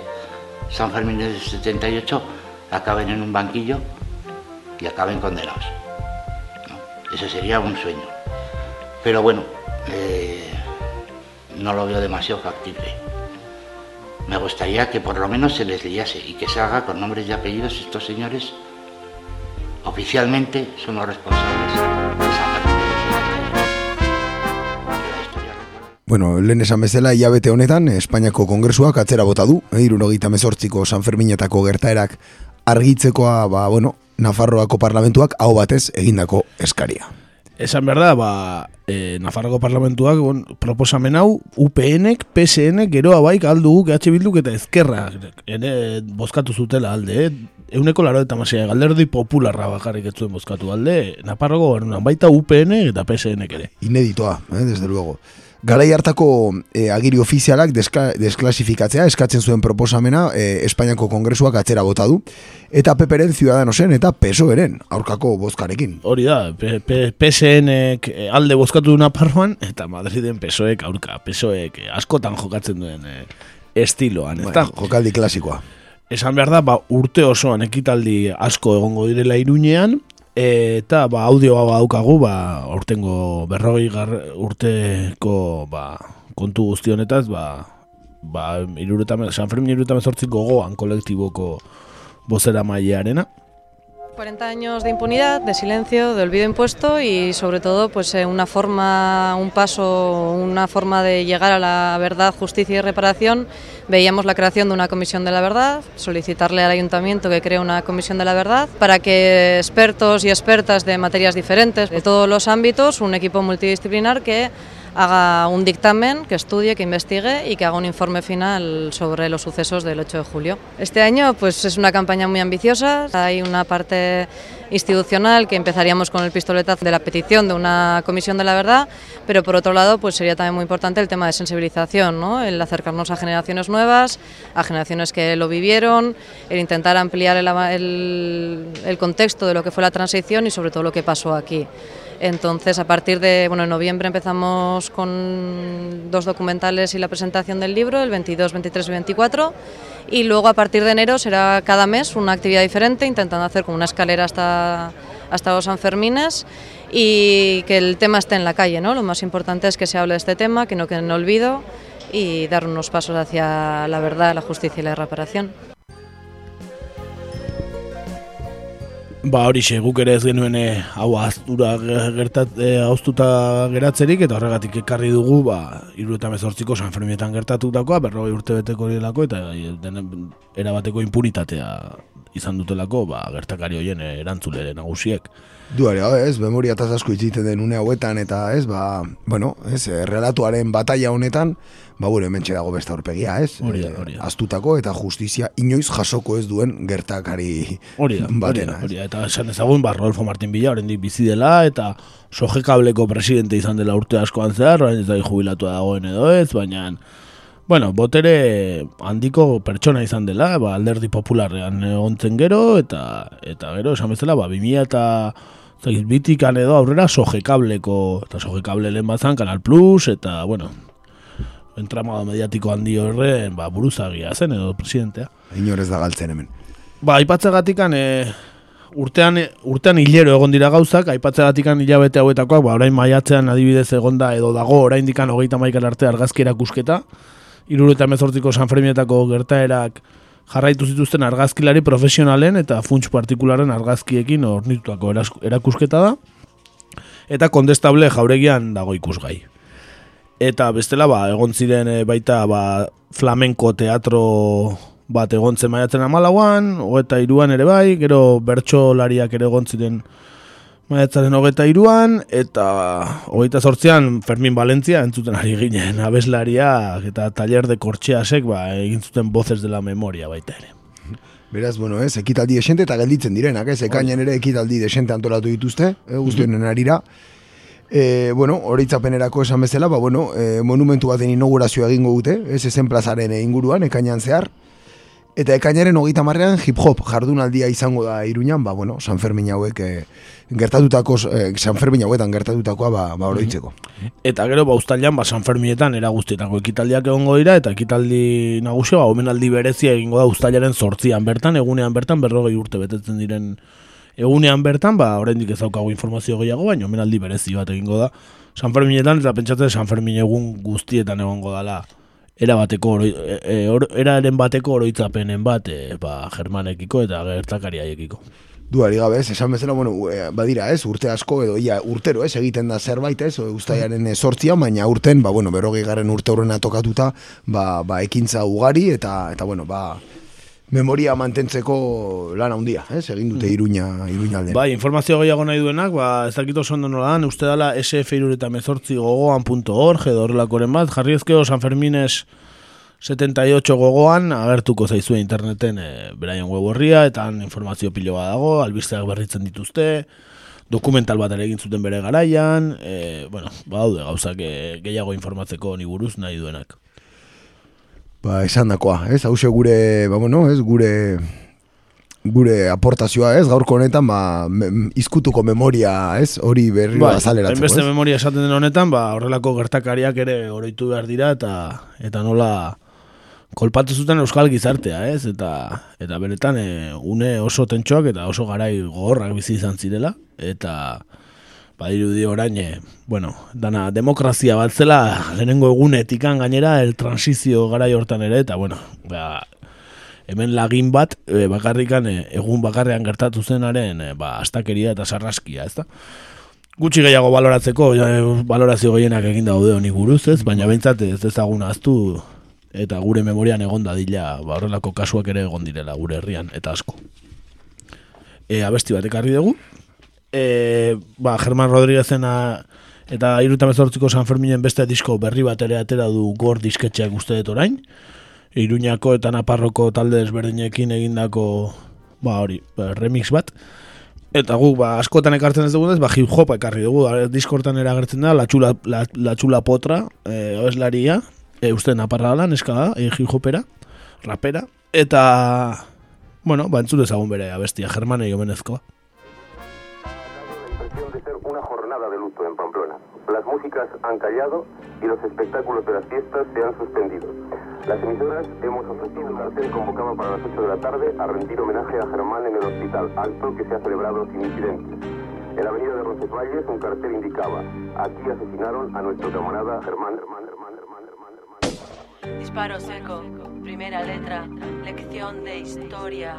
San Fermín del 78, acaben en un banquillo y acaben condenados. ¿no? Ese sería un sueño. Pero bueno, eh, no lo veo demasiado factible. Me gustaría que por lo menos se les leyese y que se haga con nombres y apellidos estos señores oficialmente son los responsables Bueno, lehen esan bezala, hilabete honetan, Espainiako Kongresuak atzera bota du, eh, irurogeita mezortziko San Ferminetako gertaerak argitzekoa, ba, bueno, Nafarroako parlamentuak hau batez egindako eskaria. Esan behar da, ba, e, Nafarroko parlamentuak bon, proposamen hau UPNek, PSN, geroa baik aldu GH Bilduk eta Ezkerra ere bozkatu zutela alde, eh? Euneko laro eta masia, galderdi popularra bakarrik ez zuen bozkatu alde, Nafarroko gobernuan, baita UPN eta PSN ere. Ineditoa, eh, desde luego. Garai hartako eh, agiri ofizialak deska, desklasifikatzea eskatzen zuen proposamena eh, Espainiako Kongresuak atzera bota du eta Peperen Ciudadanosen eta PSOEren aurkako bozkarekin. Hori da, PSNek eh, alde bozkatu duna parroan eta Madriden PSOEk aurka, PSOEk askotan jokatzen duen eh, estiloan. Bueno, jokaldi klasikoa. Esan behar da, ba, urte osoan ekitaldi asko egongo direla iruñean, eta ba, audioa daukagu ba, urtengo berrogei urteko ba, kontu guzti honetaz ba, ba, iruretamen, San Fermin iruretamen zortziko gogoan kolektiboko bozera mailearena. 40 años de impunidad, de silencio, de olvido impuesto y sobre todo pues eh, una forma, un paso, una forma de llegar a la verdad, justicia y reparación. Veíamos la creación de una comisión de la verdad, solicitarle al ayuntamiento que cree una comisión de la verdad para que expertos y expertas de materias diferentes, de todos los ámbitos, un equipo multidisciplinar que haga un dictamen, que estudie, que investigue y que haga un informe final sobre los sucesos del 8 de julio. Este año pues es una campaña muy ambiciosa, hay una parte institucional que empezaríamos con el pistoletazo de la petición de una comisión de la verdad, pero por otro lado pues sería también muy importante el tema de sensibilización, el acercarnos a generaciones nuevas, a generaciones que lo vivieron, el intentar ampliar el contexto de lo que fue la transición y sobre todo lo que pasó aquí. Entonces, a partir de bueno, en noviembre empezamos con dos documentales y la presentación del libro, el 22, 23 y 24. Y luego, a partir de enero, será cada mes una actividad diferente, intentando hacer como una escalera hasta, hasta los Sanfermines y que el tema esté en la calle. ¿no? Lo más importante es que se hable de este tema, que no quede en olvido y dar unos pasos hacia la verdad, la justicia y la reparación. Ba hori guk ere ez genuen eh, hau aztura gertat, e, hauztuta geratzerik eta horregatik ekarri dugu ba, iru eta mezortziko San Fermietan gertatutakoa, berrogei urte beteko horielako eta e, den, erabateko impunitatea izan dutelako ba, gertakari horien erantzulere nagusiek. Duare, ez, memoria eta asko itziten den une hauetan eta ez, ba, bueno, ez, relatuaren batalla honetan, ba, gure hemen dago besta horpegia, ez? Hori da, hori Aztutako eta justizia inoiz jasoko ez duen gertakari hori da, batena. Hori da, eta esan ezagun, ba, Rodolfo Martín Villa horrendik bizi dela, eta sojekableko presidente izan dela urte askoan zehar, orain ez da jubilatu dagoen edo ez, baina, bueno, botere handiko pertsona izan dela, ba, alderdi popularrean ontzen gero, eta eta gero, esan bezala, ba, 2000 eta Bitikan edo aurrera sojekableko, eta sojekable lehen bazan, Kanal Plus, eta, bueno, entramado mediatiko handi horren, ba, buruzagia zen edo presidentea. Inorez da galtzen hemen. Ba, aipatzegatikan, e, urtean, urtean hilero egon dira gauzak, aipatzegatikan hilabete hauetakoak, ba, orain maiatzean adibidez egonda edo dago orain dikan hogeita maikal arte argazki erakusketa, iruro eta mezortziko Sanfremietako gertaerak, jarraitu zituzten argazkilari profesionalen eta funts partikularen argazkiekin ornitutako erakusketa da. Eta kondestable jauregian dago ikusgai. Eta bestela ba, egon ziren e, baita ba, flamenko teatro bat egon zen maiatzen amalauan, hogeta iruan ere bai, gero bertsolariak ere egon ziren maiatzaren hogeta iruan, eta hogeita sortzean Fermin Valentzia entzuten ari ginen abeslariak eta taller de kortxeasek ba, egin zuten voces de la memoria baita ere. Beraz, bueno, ez, ekitaldi desente eta gelditzen direnak, ez, ekainen ere ekitaldi desente antolatu dituzte, eh, guztionen arira. E, bueno, horitzapenerako esan bezala, ba, bueno, e, monumentu baten inaugurazioa egingo dute, ez? Ezen plazaren inguruan, ekainan zehar, Eta ekainaren hogeita marrean hip-hop jardunaldia izango da iruñan, ba, bueno, San Fermin hauek e, gertatutako, e, San Fermin hauetan gertatutakoa ba, ba oroitzeko. Eta gero, ba, ustalian, ba, San Ferminetan eraguztietako ekitaldiak egongo dira, eta ekitaldi nagusia, ba, omenaldi berezia egingo da ustalaren sortzian bertan, egunean bertan, berrogei urte betetzen diren egunean bertan, ba, oraindik ez daukagu informazio gehiago, baina omenaldi berezi bat egingo da San Ferminetan, eta pentsatzen San Fermin egun guztietan egongo dala era bateko oro, e, eraren bateko oroitzapenen bat e, ba, germanekiko eta gertakari haiekiko. Duari gabe, ez, esan bezala, bueno, e, badira, ez, urte asko edo ia urtero, ez, egiten da zerbait, ez, ustaiaren sortzia, baina urten, ba, bueno, berogei garen urte horrena tokatuta, ba, ba, ekintza ugari, eta, eta bueno, ba, memoria mantentzeko lan handia, ez? Egin dute iruña, iruña aldean. Bai, informazio gehiago nahi duenak, ba, ez dakit oso ondo nola dan, uste dala sf gogoan.org edo horrelakoren bat, jarri ezkeo San Fermines 78 gogoan, agertuko zaizue interneten e, beraien web horria, eta informazio pilo bat dago, albisteak berritzen dituzte, dokumental bat ere egin zuten bere garaian, e, bueno, ba, daude gauzak e, gehiago informatzeko ni buruz nahi duenak. Ba, esan dakoa, ez? Hau gure, ba, bueno, ez? Gure gure aportazioa, ez? Gaurko honetan, ba, me, izkutuko memoria, ez? Hori berri ba, azaleratzeko, ez? memoria esaten den honetan, ba, horrelako gertakariak ere oroitu behar dira, eta eta nola kolpatu zuten euskal gizartea, ez? Eta, eta beretan, e, une oso tentsoak eta oso garai gogorrak bizi izan zirela, eta badiru di orain, e, bueno, dana demokrazia bat zela, lehenengo egunetikan gainera, el transizio gara hortan ere, eta bueno, ba, hemen lagin bat, e, bakarrikan, e, egun bakarrean gertatu zenaren, e, ba, astakeria eta sarraskia, ez da? Gutxi gehiago baloratzeko, ja, balorazio gehienak egin daude honi buruz, ez? Baina behintzat ez ezagun aztu, eta gure memorian egon dadila, ba, horrelako kasuak ere egon direla gure herrian, eta asko. E, abesti bat ekarri dugu, e, ba, Germán Rodríguezen eta iruta mezortziko San Ferminen beste disko berri bat ere atera du gor disketxeak uste dut orain. Iruñako eta Naparroko talde desberdinekin egindako ba, hori, ba, remix bat. Eta guk, ba, askotan ekartzen ez dugunez, ba, hip hop ekarri dugu. Diskortan era agertzen da, la txula, la, la txula potra, e, oeslaria, e, uste naparra da, neska da, e, hip hopera, rapera. Eta, bueno, ba, entzule ezagun bere abestia, Germane jomenezkoa. Las músicas han callado y los espectáculos de las fiestas se han suspendido. Las emisoras hemos ofrecido un cartel convocado para las 8 de la tarde a rendir homenaje a Germán en el hospital, acto que se ha celebrado sin incidentes. En la avenida de Roncesvalles un cartel indicaba, aquí asesinaron a nuestro camarada Germán, Germán, Germán. Disparo seco, primera letra, lección de historia.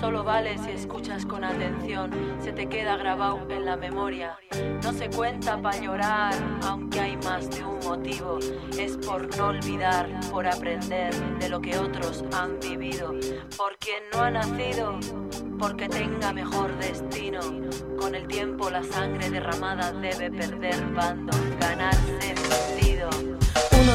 Solo vale si escuchas con atención, se te queda grabado en la memoria. No se cuenta para llorar, aunque hay más de un motivo. Es por no olvidar, por aprender de lo que otros han vivido. Por quien no ha nacido, porque tenga mejor destino. Con el tiempo la sangre derramada debe perder bando, ganarse sentido.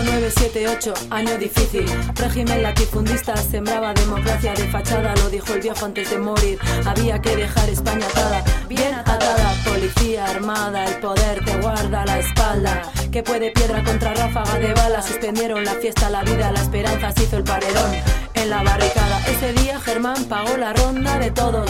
1978, año difícil. Régimen latifundista sembraba democracia de fachada, lo dijo el viejo antes de morir. Había que dejar España atada, bien atada. Policía armada, el poder te guarda la espalda. Que puede piedra contra ráfaga de bala. Suspendieron la fiesta, la vida, la esperanza se hizo el paredón en la barricada. Ese día Germán pagó la ronda de todos.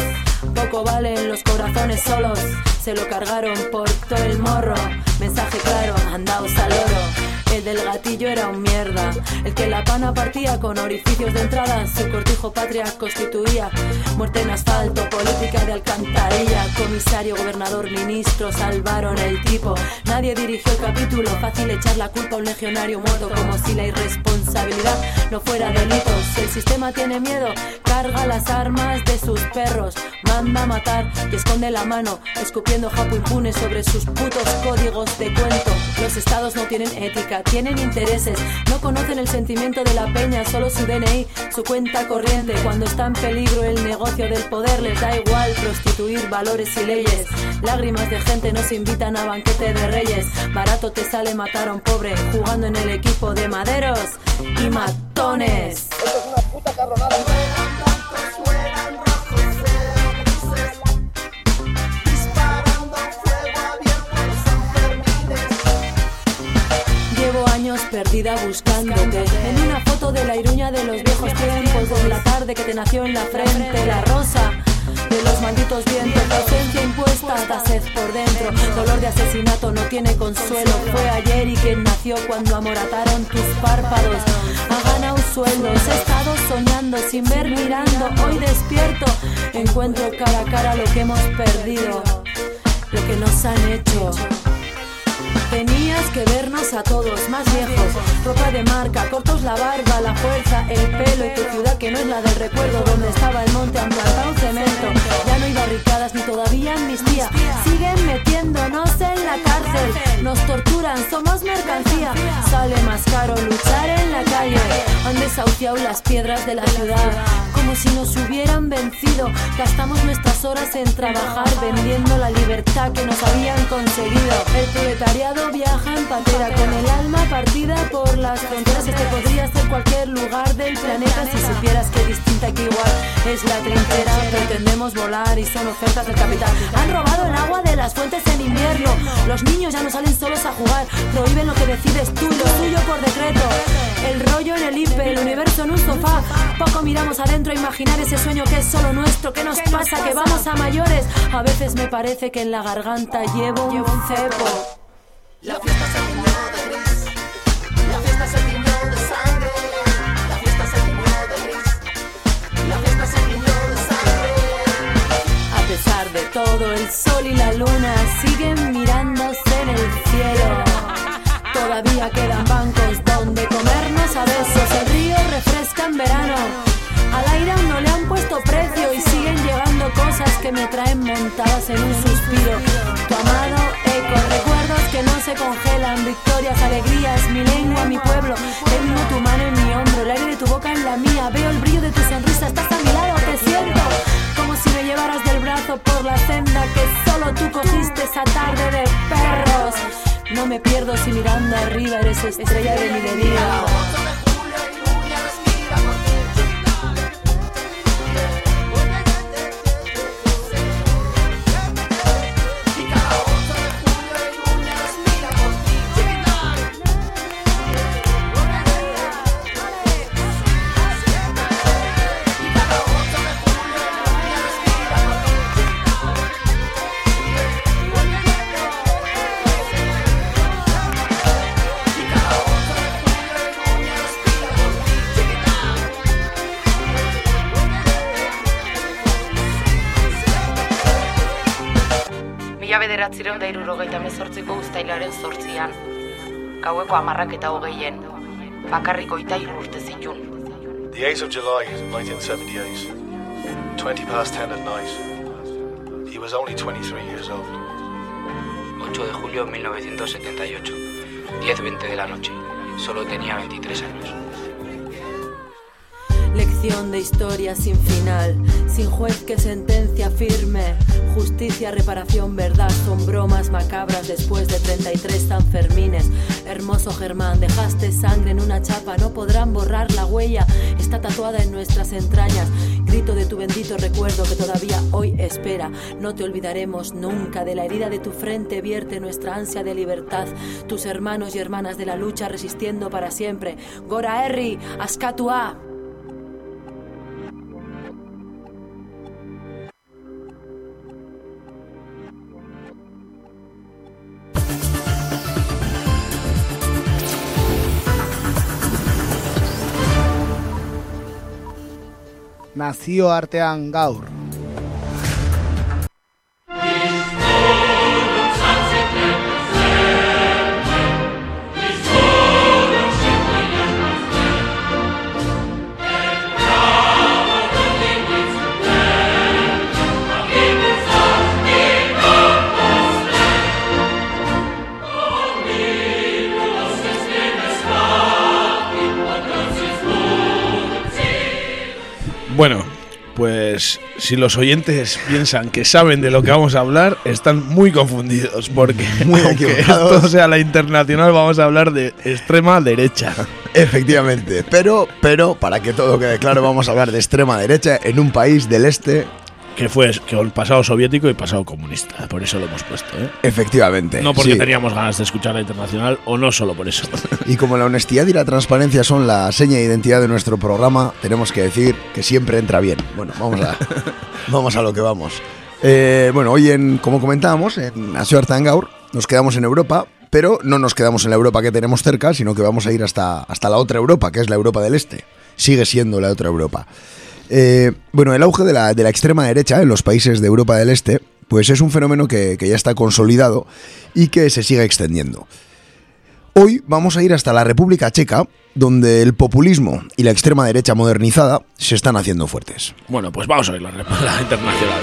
Poco valen los corazones solos. Se lo cargaron por todo el morro. Mensaje claro, andaos al oro. El del gatillo era un mierda. El que la pana partía con orificios de entrada. Su cortijo patria constituía. Muerte en asfalto, política de alcantarilla. Comisario, gobernador, ministro salvaron el tipo. Nadie dirigió el capítulo. Fácil echar la culpa a un legionario muerto. Como si la irresponsabilidad no fuera delito. Si el sistema tiene miedo, carga las armas de sus perros. Manda a matar y esconde la mano. Escupiendo japo impune sobre sus putos códigos de cuento. Los estados no tienen ética tienen intereses, no conocen el sentimiento de la peña, solo su DNI, su cuenta corriente. Cuando está en peligro el negocio del poder, les da igual prostituir valores y leyes. Lágrimas de gente nos invitan a banquete de reyes. Barato te sale matar a un pobre jugando en el equipo de maderos y matones. Esto es una puta carronada. Perdida buscándote. En una foto de la iruña de los viejos tiempos, de la tarde que te nació en la frente, la rosa de los malditos vientos, la ausencia impuesta, da sed por dentro, dolor de asesinato no tiene consuelo. Fue ayer y quien nació cuando amorataron tus párpados. Ha ganado sueldos, he estado soñando sin ver mirando, hoy despierto, encuentro cara a cara lo que hemos perdido, lo que nos han hecho. Tenías que vernos a todos más viejos, ropa de marca, cortos la barba, la fuerza, el pelo y tu ciudad que no es la del recuerdo donde estaba el monte han plantado cemento. Ya no hay barricadas ni todavía amnistía. Siguen metiéndonos en la cárcel, nos torturan, somos mercancía. Sale más caro luchar en la calle. han desahuciado las piedras de la ciudad, como si nos hubieran vencido. Gastamos nuestras horas en trabajar vendiendo la libertad que nos habían conseguido. El proletariado viaja en patera con el alma partida por las fronteras. Este podría ser cualquier lugar del planeta si supieras que distinta que igual es la trinchera. Pretendemos volar y son ofertas del capital. Han robado el agua de las fuentes en invierno. Los niños ya no salen solos a jugar. Prohíben lo que decides tú y lo tuyo por decreto. El rollo en el IPE, el universo en un sofá. Poco miramos adentro a imaginar ese sueño que es solo nuestro. ¿Qué nos pasa? Que vamos a mayores. A veces me parece que en la garganta llevo un cepo. La fiesta se tiñó de gris. La fiesta se tiñó de sangre. La fiesta se tiñó de gris. La fiesta se tiñó de sangre. A pesar de todo, el sol y la luna siguen mirándose en el cielo. Todavía quedan bancos donde comernos a besos. El río refresca en verano. Al aire aún no le han puesto precio y siguen llegando cosas que me traen montadas en un suspiro. Tu amado eco, recuerdos que no se congelan, victorias, alegrías, mi lengua, mi pueblo. Tengo tu mano en mi hombro, el aire de tu boca en la mía. Veo el brillo de tu sonrisa, estás a mi lado, te siento. Como si me llevaras del brazo por la senda que solo tú cogiste esa tarde de perros. No me pierdo si mirando arriba eres estrella de mi delirio. Bederatzireun da irurogeita mezortziko uztailaren zortzian. Gaueko amarrak eta hogeien. Bakarriko eta urte zitun. The 8th of July, 1978. 20 past 10 at night. He was only 23 years old. 8 de julio de 1978. 10.20 de la noche. Solo tenía 23 años. Lección de historia sin final, sin juez que sentencia firme. Justicia, reparación, verdad son bromas macabras después de 33 Sanfermines. Hermoso Germán, dejaste sangre en una chapa, no podrán borrar la huella. Está tatuada en nuestras entrañas. Grito de tu bendito recuerdo que todavía hoy espera. No te olvidaremos nunca de la herida de tu frente, vierte nuestra ansia de libertad. Tus hermanos y hermanas de la lucha resistiendo para siempre. Gora Herri, Askatua. nazio artean gaur. Si los oyentes piensan que saben de lo que vamos a hablar, están muy confundidos, porque Muy aunque esto sea la internacional, vamos a hablar de extrema derecha. Efectivamente, pero, pero para que todo quede claro, vamos a hablar de extrema derecha en un país del este. Que fue que el pasado soviético y pasado comunista, por eso lo hemos puesto. ¿eh? Efectivamente. No porque sí. teníamos ganas de escuchar la internacional o no solo por eso. Y como la honestidad y la transparencia son la seña de identidad de nuestro programa, tenemos que decir que siempre entra bien. Bueno, vamos a, vamos a lo que vamos. Eh, bueno, hoy, en, como comentábamos, en Asioar Tangaur nos quedamos en Europa, pero no nos quedamos en la Europa que tenemos cerca, sino que vamos a ir hasta, hasta la otra Europa, que es la Europa del Este. Sigue siendo la otra Europa. Eh, bueno, el auge de la, de la extrema derecha en los países de Europa del Este, pues es un fenómeno que, que ya está consolidado y que se sigue extendiendo. Hoy vamos a ir hasta la República Checa, donde el populismo y la extrema derecha modernizada se están haciendo fuertes. Bueno, pues vamos a ver la, la internacional.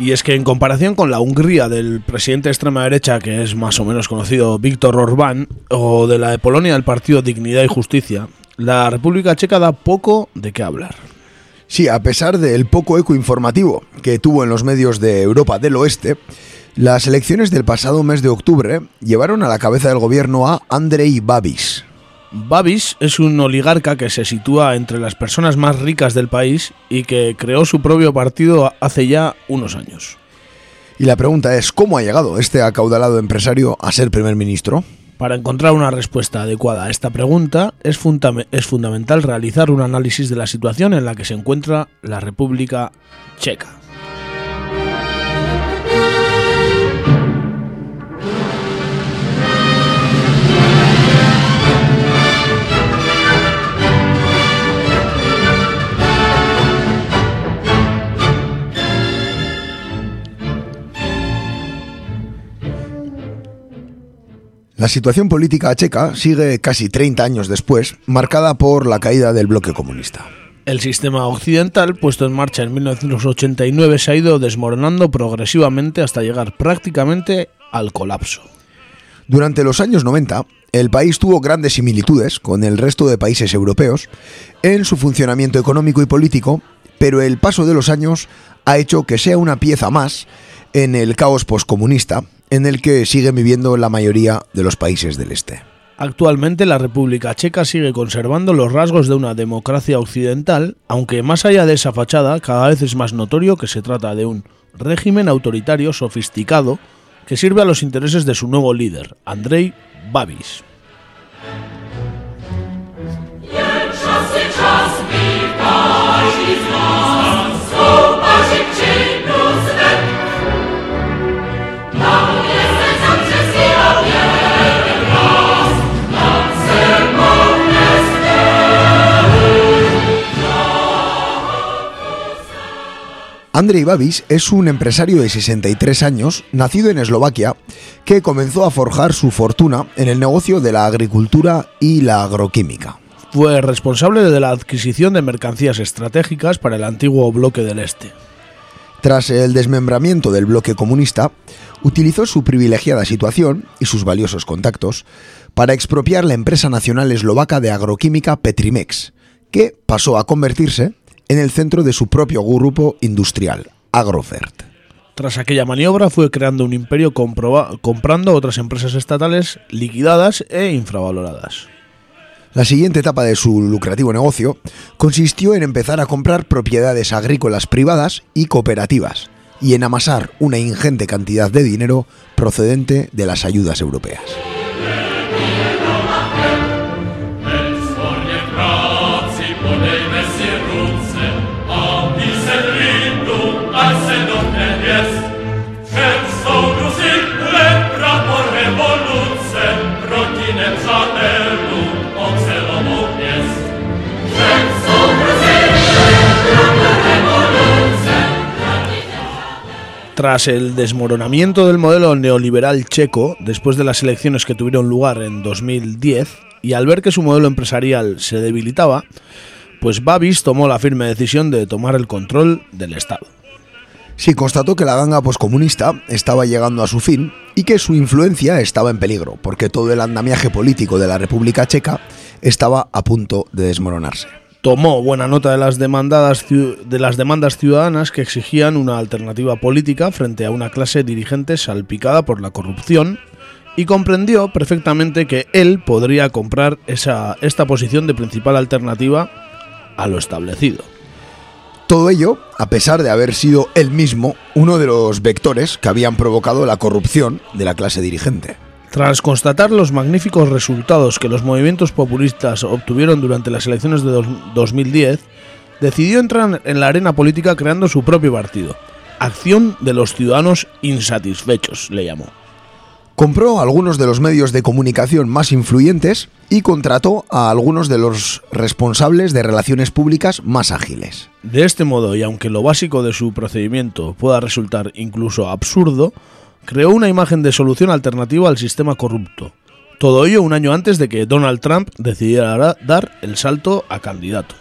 Y es que en comparación con la Hungría del presidente de extrema derecha, que es más o menos conocido Víctor Orbán, o de la de Polonia del partido Dignidad y Justicia, la República Checa da poco de qué hablar. Sí, a pesar del poco eco informativo que tuvo en los medios de Europa del Oeste, las elecciones del pasado mes de octubre llevaron a la cabeza del gobierno a Andrei Babis. Babis es un oligarca que se sitúa entre las personas más ricas del país y que creó su propio partido hace ya unos años. Y la pregunta es, ¿cómo ha llegado este acaudalado empresario a ser primer ministro? Para encontrar una respuesta adecuada a esta pregunta es, es fundamental realizar un análisis de la situación en la que se encuentra la República Checa. La situación política checa sigue casi 30 años después, marcada por la caída del bloque comunista. El sistema occidental, puesto en marcha en 1989, se ha ido desmoronando progresivamente hasta llegar prácticamente al colapso. Durante los años 90, el país tuvo grandes similitudes con el resto de países europeos en su funcionamiento económico y político, pero el paso de los años ha hecho que sea una pieza más en el caos poscomunista en el que siguen viviendo la mayoría de los países del este. Actualmente la República Checa sigue conservando los rasgos de una democracia occidental, aunque más allá de esa fachada cada vez es más notorio que se trata de un régimen autoritario sofisticado que sirve a los intereses de su nuevo líder, Andrei Babis. Andrei Babis es un empresario de 63 años, nacido en Eslovaquia, que comenzó a forjar su fortuna en el negocio de la agricultura y la agroquímica. Fue responsable de la adquisición de mercancías estratégicas para el antiguo bloque del Este. Tras el desmembramiento del bloque comunista, utilizó su privilegiada situación y sus valiosos contactos para expropiar la empresa nacional eslovaca de agroquímica Petrimex, que pasó a convertirse en el centro de su propio grupo industrial, Agrofert. Tras aquella maniobra fue creando un imperio comprando otras empresas estatales liquidadas e infravaloradas. La siguiente etapa de su lucrativo negocio consistió en empezar a comprar propiedades agrícolas privadas y cooperativas y en amasar una ingente cantidad de dinero procedente de las ayudas europeas. Tras el desmoronamiento del modelo neoliberal checo, después de las elecciones que tuvieron lugar en 2010, y al ver que su modelo empresarial se debilitaba, pues Babis tomó la firme decisión de tomar el control del Estado. Sí, constató que la ganga poscomunista estaba llegando a su fin y que su influencia estaba en peligro, porque todo el andamiaje político de la República Checa estaba a punto de desmoronarse. Tomó buena nota de las, demandadas, de las demandas ciudadanas que exigían una alternativa política frente a una clase dirigente salpicada por la corrupción y comprendió perfectamente que él podría comprar esa, esta posición de principal alternativa a lo establecido. Todo ello, a pesar de haber sido él mismo uno de los vectores que habían provocado la corrupción de la clase dirigente. Tras constatar los magníficos resultados que los movimientos populistas obtuvieron durante las elecciones de dos- 2010, decidió entrar en la arena política creando su propio partido. Acción de los Ciudadanos Insatisfechos, le llamó. Compró algunos de los medios de comunicación más influyentes y contrató a algunos de los responsables de relaciones públicas más ágiles. De este modo, y aunque lo básico de su procedimiento pueda resultar incluso absurdo, creó una imagen de solución alternativa al sistema corrupto. Todo ello un año antes de que Donald Trump decidiera ra- dar el salto a candidato.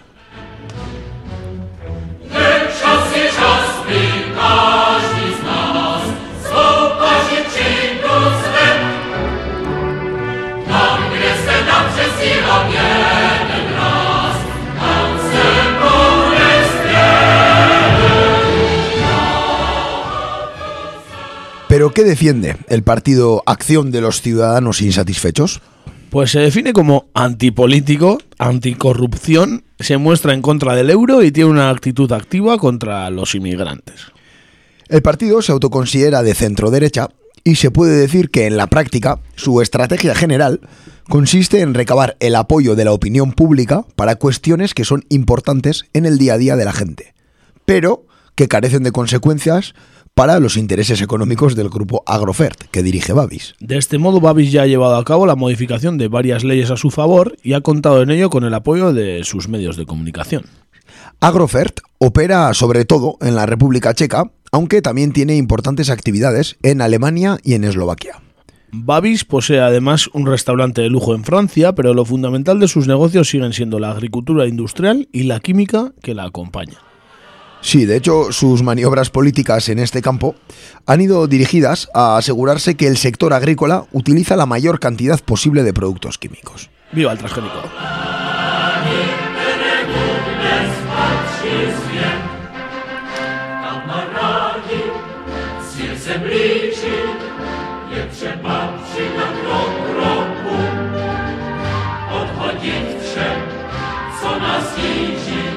Pero ¿qué defiende el partido Acción de los Ciudadanos Insatisfechos? Pues se define como antipolítico, anticorrupción, se muestra en contra del euro y tiene una actitud activa contra los inmigrantes. El partido se autoconsidera de centro derecha y se puede decir que en la práctica su estrategia general consiste en recabar el apoyo de la opinión pública para cuestiones que son importantes en el día a día de la gente, pero que carecen de consecuencias para los intereses económicos del grupo Agrofert que dirige Babis. De este modo, Babis ya ha llevado a cabo la modificación de varias leyes a su favor y ha contado en ello con el apoyo de sus medios de comunicación. Agrofert opera sobre todo en la República Checa, aunque también tiene importantes actividades en Alemania y en Eslovaquia. Babis posee además un restaurante de lujo en Francia, pero lo fundamental de sus negocios siguen siendo la agricultura industrial y la química que la acompaña. Sí, de hecho, sus maniobras políticas en este campo han ido dirigidas a asegurarse que el sector agrícola utiliza la mayor cantidad posible de productos químicos. ¡Viva el transgénico! co nas widzi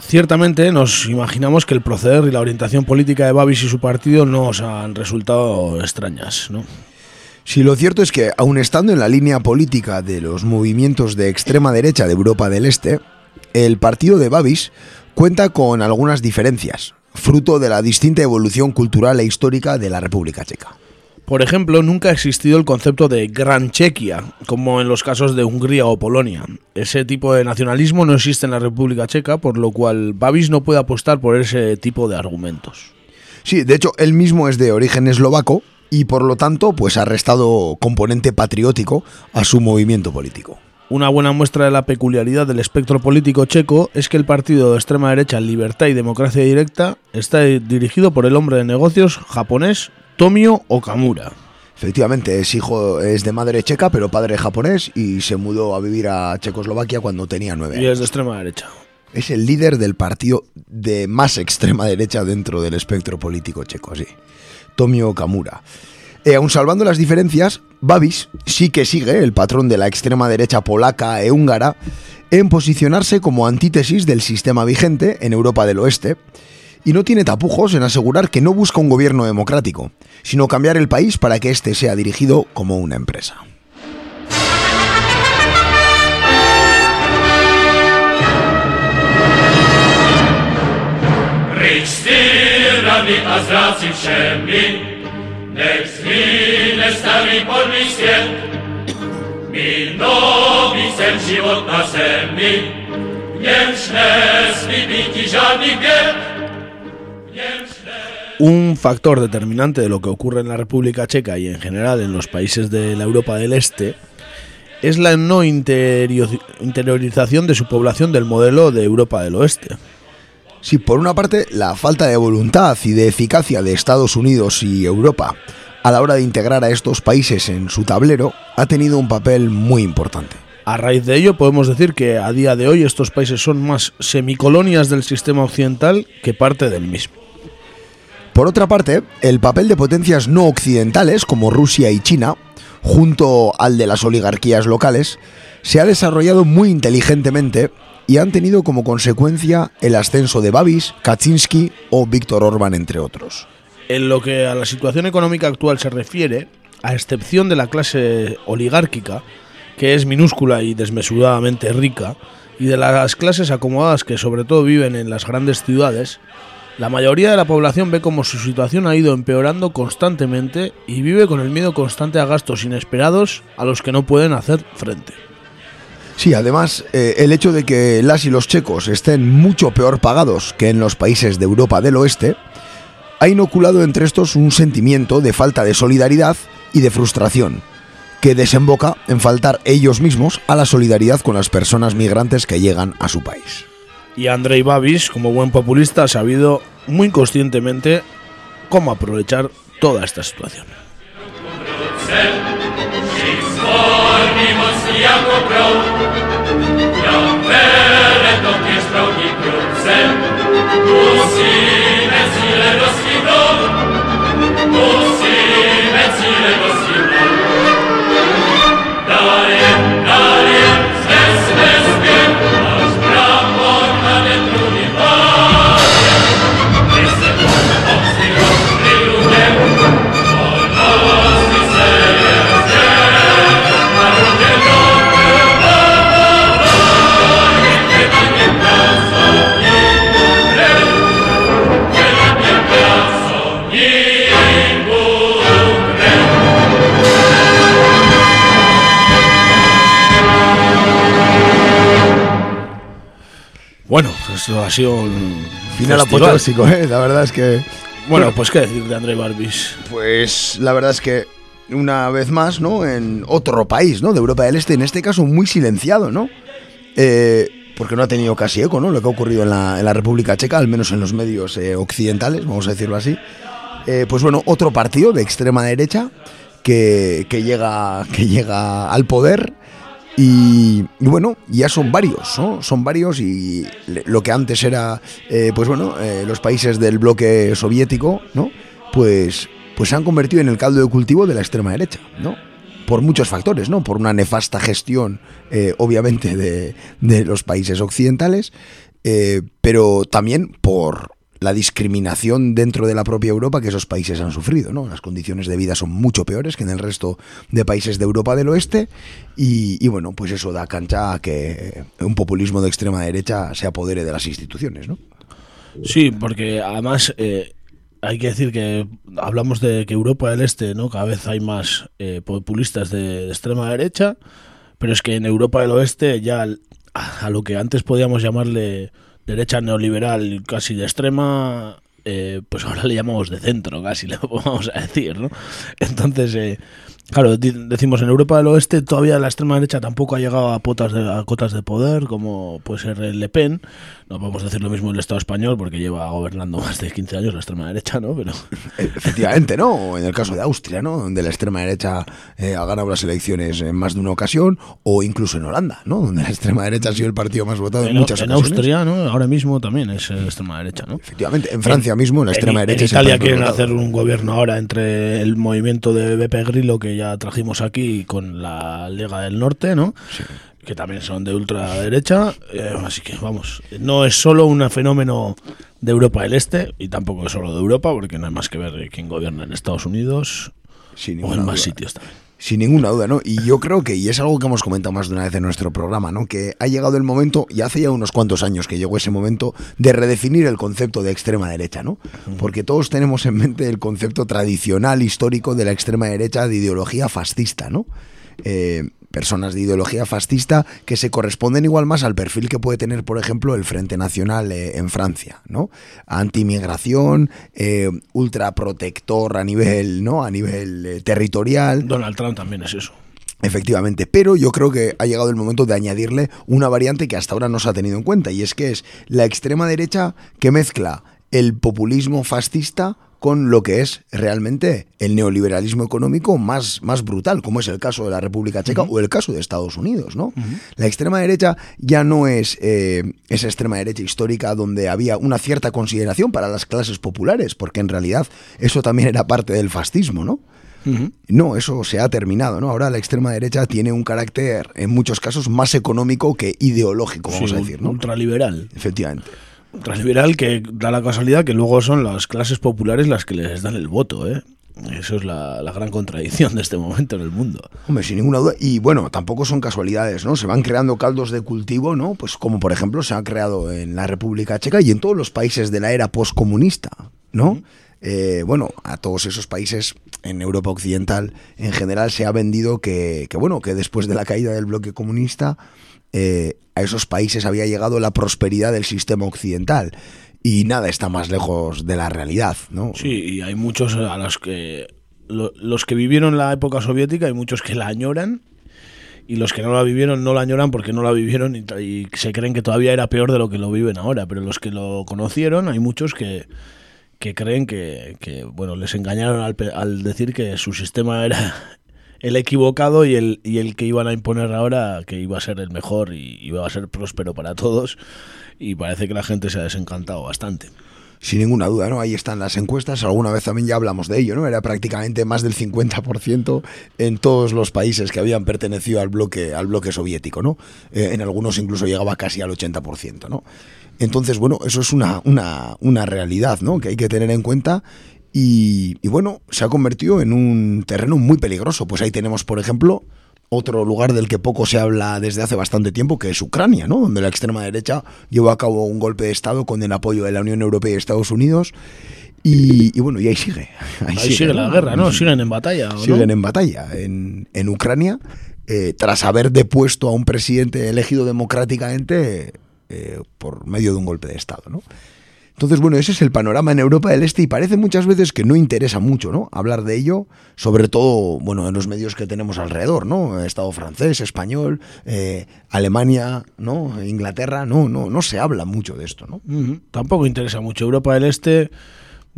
Ciertamente nos imaginamos que el proceder y la orientación política de Babis y su partido nos han resultado extrañas, ¿no? Si lo cierto es que, aun estando en la línea política de los movimientos de extrema derecha de Europa del Este, el partido de Babis cuenta con algunas diferencias, fruto de la distinta evolución cultural e histórica de la República Checa. Por ejemplo, nunca ha existido el concepto de Gran Chequia, como en los casos de Hungría o Polonia. Ese tipo de nacionalismo no existe en la República Checa, por lo cual Babis no puede apostar por ese tipo de argumentos. Sí, de hecho, él mismo es de origen eslovaco y por lo tanto, pues ha restado componente patriótico a su movimiento político. Una buena muestra de la peculiaridad del espectro político checo es que el partido de extrema derecha Libertad y Democracia Directa está dirigido por el hombre de negocios japonés Tomio Okamura. Efectivamente, es hijo, es de madre checa, pero padre japonés y se mudó a vivir a Checoslovaquia cuando tenía nueve años. Y es de extrema derecha. Es el líder del partido de más extrema derecha dentro del espectro político checo, sí. Tomio Okamura. Eh, aun salvando las diferencias, Babis sí que sigue el patrón de la extrema derecha polaca e húngara en posicionarse como antítesis del sistema vigente en Europa del Oeste y no tiene tapujos en asegurar que no busca un gobierno democrático, sino cambiar el país para que éste sea dirigido como una empresa. Un factor determinante de lo que ocurre en la República Checa y en general en los países de la Europa del Este es la no interior- interiorización de su población del modelo de Europa del Oeste. Sí, por una parte, la falta de voluntad y de eficacia de Estados Unidos y Europa a la hora de integrar a estos países en su tablero ha tenido un papel muy importante. A raíz de ello podemos decir que a día de hoy estos países son más semicolonias del sistema occidental que parte del mismo. Por otra parte, el papel de potencias no occidentales como Rusia y China, junto al de las oligarquías locales, se ha desarrollado muy inteligentemente y han tenido como consecuencia el ascenso de Babis, Kaczynski o Víctor Orbán, entre otros. En lo que a la situación económica actual se refiere, a excepción de la clase oligárquica, que es minúscula y desmesuradamente rica, y de las clases acomodadas que sobre todo viven en las grandes ciudades, la mayoría de la población ve como su situación ha ido empeorando constantemente y vive con el miedo constante a gastos inesperados a los que no pueden hacer frente. Sí, además, eh, el hecho de que las y los checos estén mucho peor pagados que en los países de Europa del Oeste, ha inoculado entre estos un sentimiento de falta de solidaridad y de frustración, que desemboca en faltar ellos mismos a la solidaridad con las personas migrantes que llegan a su país. Y Andrei Babis, como buen populista, ha sabido muy conscientemente cómo aprovechar toda esta situación. Tu si ne si le Bueno, eso ha sido un Final apoteósico, ¿eh? La verdad es que... Bueno, pues qué decir de André Barbis. Pues la verdad es que una vez más, ¿no? En otro país, ¿no? De Europa del Este, en este caso muy silenciado, ¿no? Eh, porque no ha tenido casi eco, ¿no? Lo que ha ocurrido en la, en la República Checa, al menos en los medios eh, occidentales, vamos a decirlo así. Eh, pues bueno, otro partido de extrema derecha que, que llega, que llega al poder. Y, bueno, ya son varios, ¿no? Son varios y lo que antes era, eh, pues bueno, eh, los países del bloque soviético, ¿no? Pues, pues se han convertido en el caldo de cultivo de la extrema derecha, ¿no? Por muchos factores, ¿no? Por una nefasta gestión, eh, obviamente, de, de los países occidentales, pero también por la discriminación dentro de la propia Europa que esos países han sufrido, ¿no? Las condiciones de vida son mucho peores que en el resto de países de Europa del Oeste y, bueno, pues eso da cancha a que un populismo de extrema derecha se apodere de las instituciones, ¿no? Sí, porque además eh, hay que decir que hablamos de que Europa del Este, ¿no? Cada vez hay más eh, populistas de, extrema derecha, pero es que en Europa del Oeste ya a lo que antes podíamos llamarle derecha neoliberal casi de extrema, eh, pues ahora le llamamos de centro, casi le vamos a decir, ¿no? Entonces, eh, claro, decimos en Europa del Oeste todavía la extrema derecha tampoco ha llegado a, potas de, a cotas de poder, como puede ser el Le Pen. No podemos decir lo mismo del Estado español, porque lleva gobernando más de 15 años la extrema derecha, ¿no? Pero Efectivamente, ¿no? En el caso de Austria, ¿no? Donde la extrema derecha eh, ha ganado las elecciones en más de una ocasión, o incluso en Holanda, ¿no? Donde la extrema derecha ha sido el partido más votado en, en, muchas en ocasiones. Austria, ¿no? Ahora mismo también es eh, extrema derecha, ¿no? Efectivamente, en Francia mismo la extrema en, derecha En el Italia quieren hacer un gobierno ahora entre el movimiento de Beppe Grillo que ya trajimos aquí con la Lega del Norte, ¿no? Que también son de ultraderecha. eh, así que vamos, no es solo un fenómeno de Europa del Este y tampoco es solo de Europa, porque no hay más que ver quién gobierna en Estados Unidos o en más duda. sitios también. Sin ninguna duda, ¿no? Y yo creo que, y es algo que hemos comentado más de una vez en nuestro programa, ¿no? Que ha llegado el momento, y hace ya unos cuantos años que llegó ese momento, de redefinir el concepto de extrema derecha, ¿no? Porque todos tenemos en mente el concepto tradicional, histórico de la extrema derecha de ideología fascista, ¿no? Eh, personas de ideología fascista que se corresponden igual más al perfil que puede tener, por ejemplo, el Frente Nacional eh, en Francia, ¿no? Antimigración, eh, ultraprotector a nivel, ¿no? A nivel eh, territorial. Donald Trump también es eso. Efectivamente, pero yo creo que ha llegado el momento de añadirle una variante que hasta ahora no se ha tenido en cuenta, y es que es la extrema derecha que mezcla el populismo fascista con lo que es realmente el neoliberalismo económico más, más brutal, como es el caso de la República Checa o el caso de Estados Unidos, ¿no? La extrema derecha ya no es eh, esa extrema derecha histórica donde había una cierta consideración para las clases populares, porque en realidad eso también era parte del fascismo, ¿no? No, eso se ha terminado, ¿no? Ahora la extrema derecha tiene un carácter, en muchos casos, más económico que ideológico, vamos Sí, a decir, ¿no? Ultraliberal. Efectivamente. Ultraliberal que da la casualidad que luego son las clases populares las que les dan el voto, ¿eh? Eso es la, la gran contradicción de este momento en el mundo. Hombre, sin ninguna duda. Y bueno, tampoco son casualidades, ¿no? Se van creando caldos de cultivo, ¿no? Pues como por ejemplo se ha creado en la República Checa y en todos los países de la era postcomunista, ¿no? Eh, bueno, a todos esos países en Europa Occidental en general se ha vendido que, que, bueno, que después de la caída del bloque comunista eh, a esos países había llegado la prosperidad del sistema occidental. Y nada está más lejos de la realidad, ¿no? Sí, y hay muchos a los que lo- los que vivieron la época soviética hay muchos que la añoran y los que no la vivieron no la añoran porque no la vivieron y, se creen que todavía era peor de lo que lo viven ahora, pero los que lo conocieron hay muchos que que creen que, bueno les engañaron al decir que su sistema era el equivocado y el, y el que iban a imponer ahora que iba a ser el mejor y iba a ser próspero para todos y parece que la gente se ha desencantado bastante. Sin ninguna duda, ¿no? Ahí están las encuestas, alguna vez también ya hablamos de ello, ¿no? Era prácticamente más del 50% en todos los países que habían pertenecido al bloque, al bloque soviético, ¿no? Eh, en algunos incluso llegaba casi al 80%, ¿no? Entonces, bueno, eso es una, una, una realidad, ¿no? Que hay que tener en cuenta y, y, bueno, se ha convertido en un terreno muy peligroso. Pues ahí tenemos, por ejemplo, otro lugar del que poco se habla desde hace bastante tiempo, que es Ucrania, ¿no? Donde la extrema derecha llevó a cabo un golpe de Estado con el apoyo de la Unión Europea y Estados Unidos. Y, y bueno, y ahí sigue. Ahí, sigue, la guerra, ¿no? Siguen en batalla. ¿o no? Siguen en batalla en, en Ucrania, eh, tras haber depuesto a un presidente elegido democráticamente eh, por medio de un golpe de Estado, ¿no? Entonces, bueno, ese es el panorama en Europa del Este y parece muchas veces que no interesa mucho, ¿no? Hablar de ello, sobre todo, bueno, en los medios que tenemos alrededor, ¿no? Estado francés, español, eh, Alemania, ¿no? Inglaterra, no, no, no se habla mucho de esto, ¿no? Tampoco interesa mucho. Europa del Este,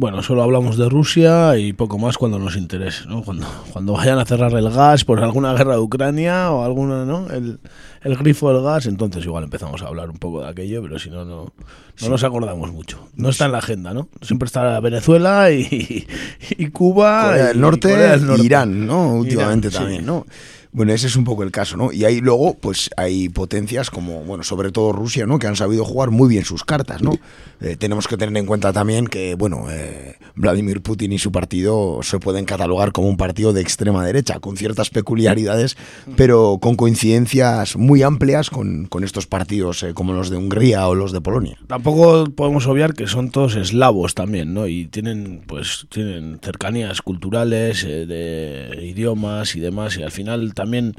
bueno, solo hablamos de Rusia y poco más cuando nos interese, ¿no? Cuando, cuando vayan a cerrar el gas por alguna guerra de Ucrania o alguna, ¿no? El, el grifo del gas, entonces igual empezamos a hablar un poco de aquello, pero si no, no, no nos acordamos mucho. No está en la agenda, ¿no? Siempre está Venezuela y, y Cuba. Corea del y Norte, Corea del Norte. Irán, ¿no? Últimamente Irán, sí. también, ¿no? Bueno, ese es un poco el caso, ¿no? Y ahí luego, pues hay potencias como, bueno, sobre todo Rusia, ¿no? Que han sabido jugar muy bien sus cartas, ¿no? Eh, tenemos que tener en cuenta también que, bueno, eh, Vladimir Putin y su partido se pueden catalogar como un partido de extrema derecha, con ciertas peculiaridades, pero con coincidencias muy amplias con, con estos partidos eh, como los de Hungría o los de Polonia. Tampoco podemos obviar que son todos eslavos también, ¿no? Y tienen, pues, tienen cercanías culturales, de idiomas y demás, y al final también,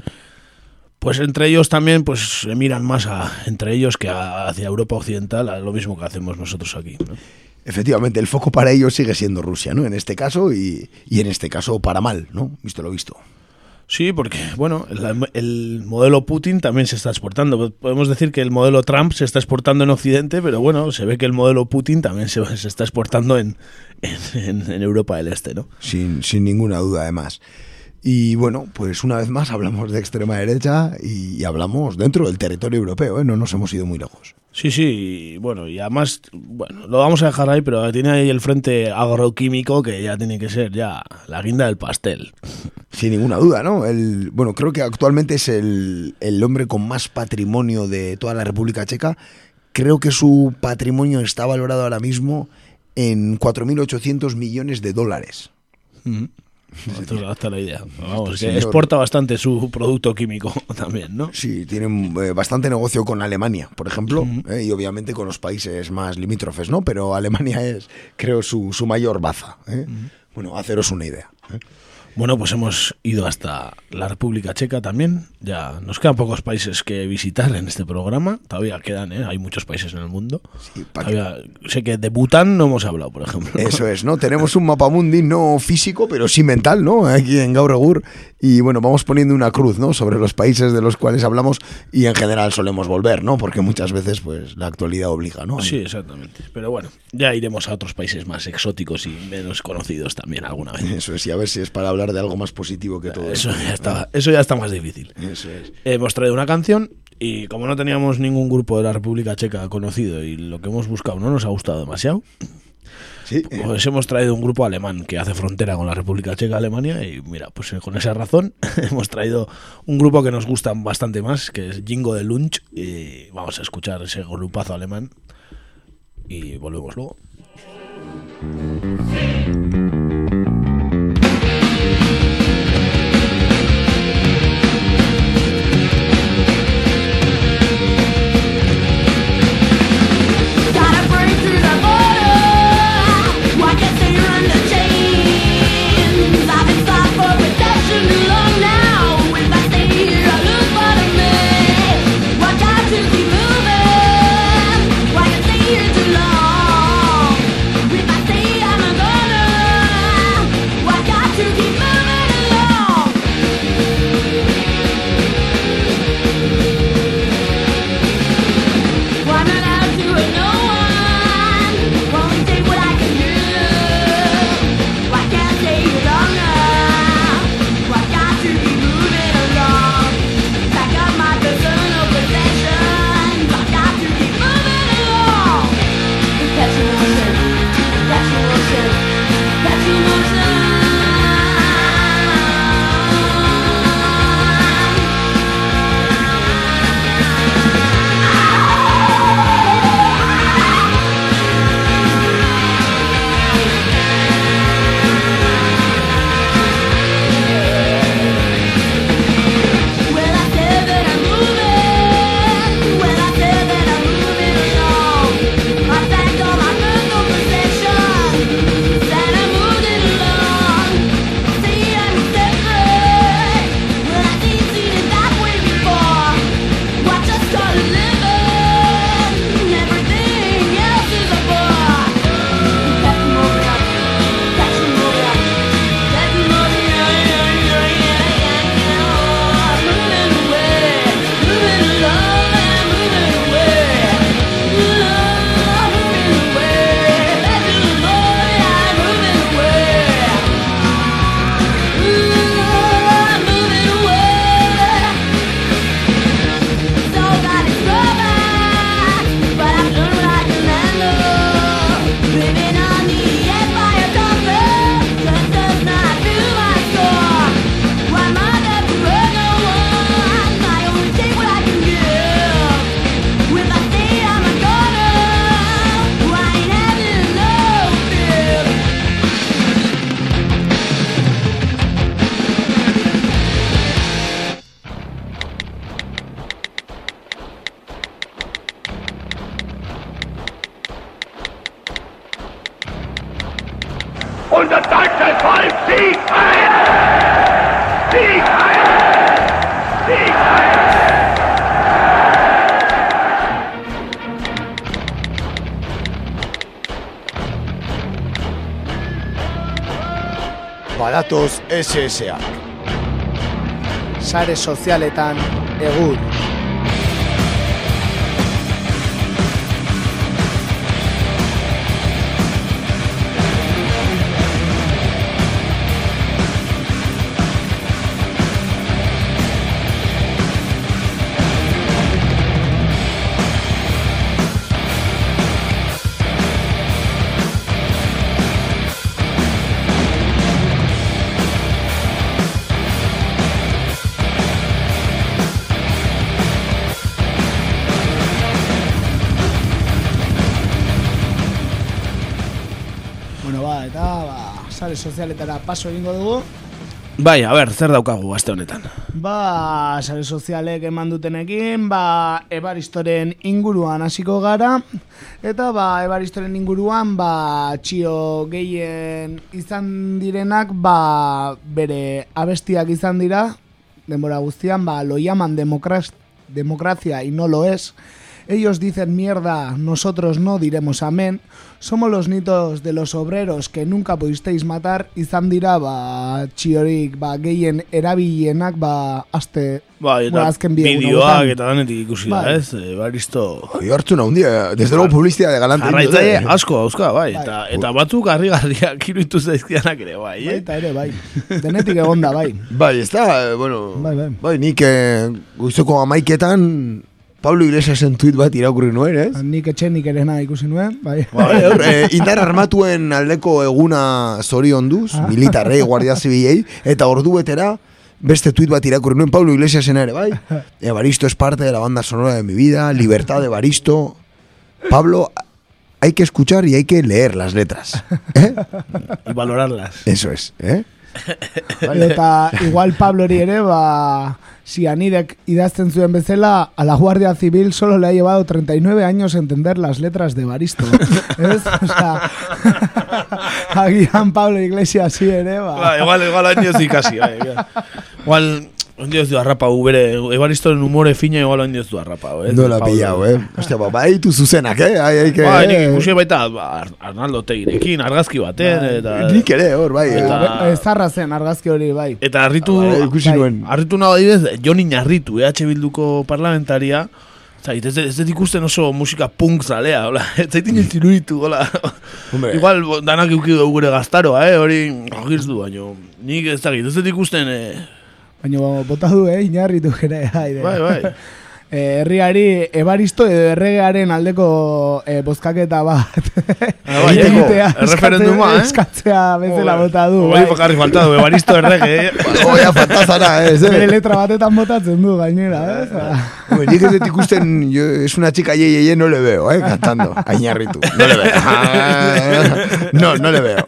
pues entre ellos también, pues se miran más a, entre ellos que a- hacia Europa Occidental, a lo mismo que hacemos nosotros aquí, ¿no? Efectivamente, el foco para ellos sigue siendo Rusia, ¿no? En este caso y, y en este caso para mal, ¿no? Visto lo visto. Sí, porque, bueno, el, el modelo Putin también se está exportando. Podemos decir que el modelo Trump se está exportando en Occidente, pero bueno, se ve que el modelo Putin también se, se está exportando en, en, en Europa del Este, ¿no? Sin, sin ninguna duda, además. Y bueno, pues una vez más hablamos de extrema derecha y, y hablamos dentro del territorio europeo, ¿eh? No nos hemos ido muy lejos. Sí, sí, y bueno, y además, bueno, lo vamos a dejar ahí, pero tiene ahí el frente agroquímico que ya tiene que ser ya la guinda del pastel. Sin ninguna duda, ¿no? El, bueno, creo que actualmente es el, el hombre con más patrimonio de toda la República Checa. Creo que su patrimonio está valorado ahora mismo en 4.800 millones de dólares. Entonces, hasta la idea. Vamos, Este que exporta bastante su producto químico también, ¿no? Sí, tienen eh, bastante negocio con Alemania, por ejemplo, eh, y obviamente con los países más limítrofes, ¿no? Pero Alemania es, creo, su, su mayor baza. ¿eh? Bueno, haceros una idea. Bueno, pues hemos ido hasta la República Checa también. Ya nos quedan pocos países que visitar en este programa. Todavía quedan, ¿eh? Hay muchos países en el mundo. Todavía- sé que de Bután no hemos hablado, por ejemplo. Eso es, ¿no? Tenemos un mapamundi no físico, pero sí mental, ¿no? Aquí en Gauregur. Y bueno, vamos poniendo una cruz, ¿no? Sobre los países de los cuales hablamos y en general solemos volver, ¿no? Porque muchas veces, pues, la actualidad obliga, ¿no? Sí, exactamente. Pero bueno, ya iremos a otros países más exóticos y menos conocidos también alguna vez. Eso es, y a ver si es para hablar de algo más positivo que todo Eso esto. ya está, eso ya está más difícil. Eso es. Hemos traído una canción y como no teníamos ningún grupo de la República Checa conocido y lo que hemos buscado no nos ha gustado demasiado, pues hemos traído un grupo alemán que hace frontera con la República Checa Alemania y mira, pues eh, con esa razón hemos traído un grupo que nos gusta bastante más, que es Jingo de Lunch y vamos a escuchar ese grupazo alemán y volvemos luego. SSA. Sare sozialetan egur. Sare sozialetara paso egingo dugu. Bai, a ber, zer daukagu aste honetan? Ba, sare sozialek eman dutenekin, ba, ebaristoren inguruan hasiko gara, eta ba, ebaristoren inguruan, ba, txio gehien izan direnak, ba, bere abestiak izan dira, denbora guztian, ba, lo llaman democras- democracia y no lo es, Ellos dicen mierda, nosotros no diremos amén. Somos los nitos de los obreros que nunca pudisteis matar izan dira ba txiorik ba gehien erabilenak ba aste Bai, eta bueno, azken bi bideoak eta danetik ikusi da, Bai. ez? E, baristo... Oi, hartu naundia, desde luego publicidad de galante. Jarraitzaile asko dauzka, bai. Eta, eta batzuk harri-garriak iruditu zaizkianak ere, bai. Eh? Baita ere, bai. Denetik egonda, bai. Bai, ez da, bueno, Bai, bai. bai, nik eh, goizoko amaiketan Pablo Iglesiasen tuit bat irakurri nuen, ez? Nik etxenik ere nahi ikusi nuen, bai. Bai, hor, eh, indar armatuen aldeko eguna zorionduz, Ah. militarrei, guardia zibilei, eta ordu betera, beste tuit bat irakurri nuen, Pablo Iglesiasen ere, bai? Evaristo es parte de la banda sonora de mi vida, libertad de Evaristo. Pablo, hay que escuchar y hay que leer las letras. Y valorarlas. Eso es, ¿eh? Eta igual Pablo hori ere, ba, si anidek idazten zuen bezala, a la Guardia Civil solo le ha llevado 39 años entender las letras de Baristo. ¿Ez? O sea, agian Pablo Iglesias sí ere, ba. Ba, igual, igual años ikasi, bai. bai. Igual, ondioz du arrapau, bere, ebaristoren humore fina igual ondioz du arrapau, eh? No la ha Pablo. pillado, eh? Hostia, ba, bai, tu zuzenak, eh? Ai, ai, que... Ba, nik ikusi baita ba, Ar- Arnaldo Tegirekin, argazki baten, eta... Nik ere, hor, bai. Eta- Ez zarra zen argazki hori, bai. Eta harritu, Bai, ikusi nuen. harritu nago adibidez, Joni Narritu, EH Bilduko parlamentaria, Zait, ez, ez dut ikusten oso musika punk zalea, hola, ez zait inoiz iruditu, hola. Igual danak euki dugu gure gaztaroa, eh, hori agirz du, baino, nik ez dakit, ez dut ikusten, eh, Baina bota du, eh, inarritu haide. bai, bai. Eh, herriari ebaristo edo erregearen aldeko eh, bozkaketa bat Ah, bai, egitea, eh, erreferenduma, eh? eskatzea bezala bota du. Hori bakarri falta du, Evaristo errege, eh? Oia, fantazara, ez, Bere eh? letra batetan botatzen du gainera, ez? Hombre, nik ez dut ikusten, yo, es una chica ye, ye, ye, no le veo, eh, cantando, a Iñarritu, no le veo. No, no le veo.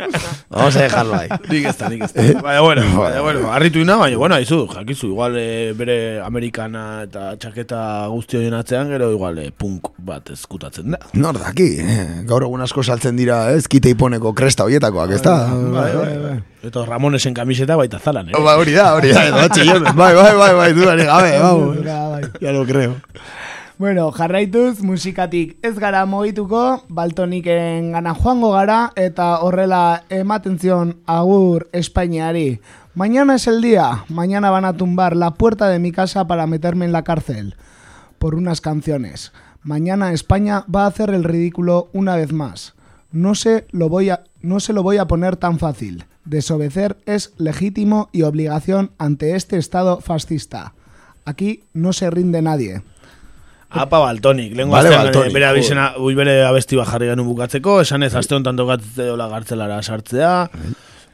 Vamos a dejarlo ahí. Nik ez da, nik ez da. Baina, bueno, baina, bueno, harritu ina, baina, bueno, aizu, jakizu, igual eh, bere amerikana eta txaketa guzti horien atzean, gero igual eh, punk bat ezkutatzen da. Nor daki, eh? gaur egun asko saltzen dira, ez, kite iponeko kresta hoietakoak, ez da? Bai, bai, bai. Eta Ramonesen kamiseta baita zalan, eh? Ba, hori da, hori da, bai, bai, bai, bai, dudarik gabe, vamos. Ya lo creo. Bueno, jarraituz, musikatik ez gara mogituko, baltoniken gana joango gara, eta horrela ematen zion agur Espainiari. Mañana es el día, mañana van a tumbar la puerta de mi casa para meterme en la cárcel. Por unas canciones. Mañana España va a hacer el ridículo una vez más. No se lo voy a, no se lo voy a poner tan fácil. Desobedecer es legítimo y obligación ante este Estado fascista. Aquí no se rinde nadie. Apa Baltonik, lehen Vale, vale, Baltonik, bere, abizena, ui bere abesti bat jarri genuen bukatzeko, esan ez aste honetan tokatzea dola gartzelara sartzea,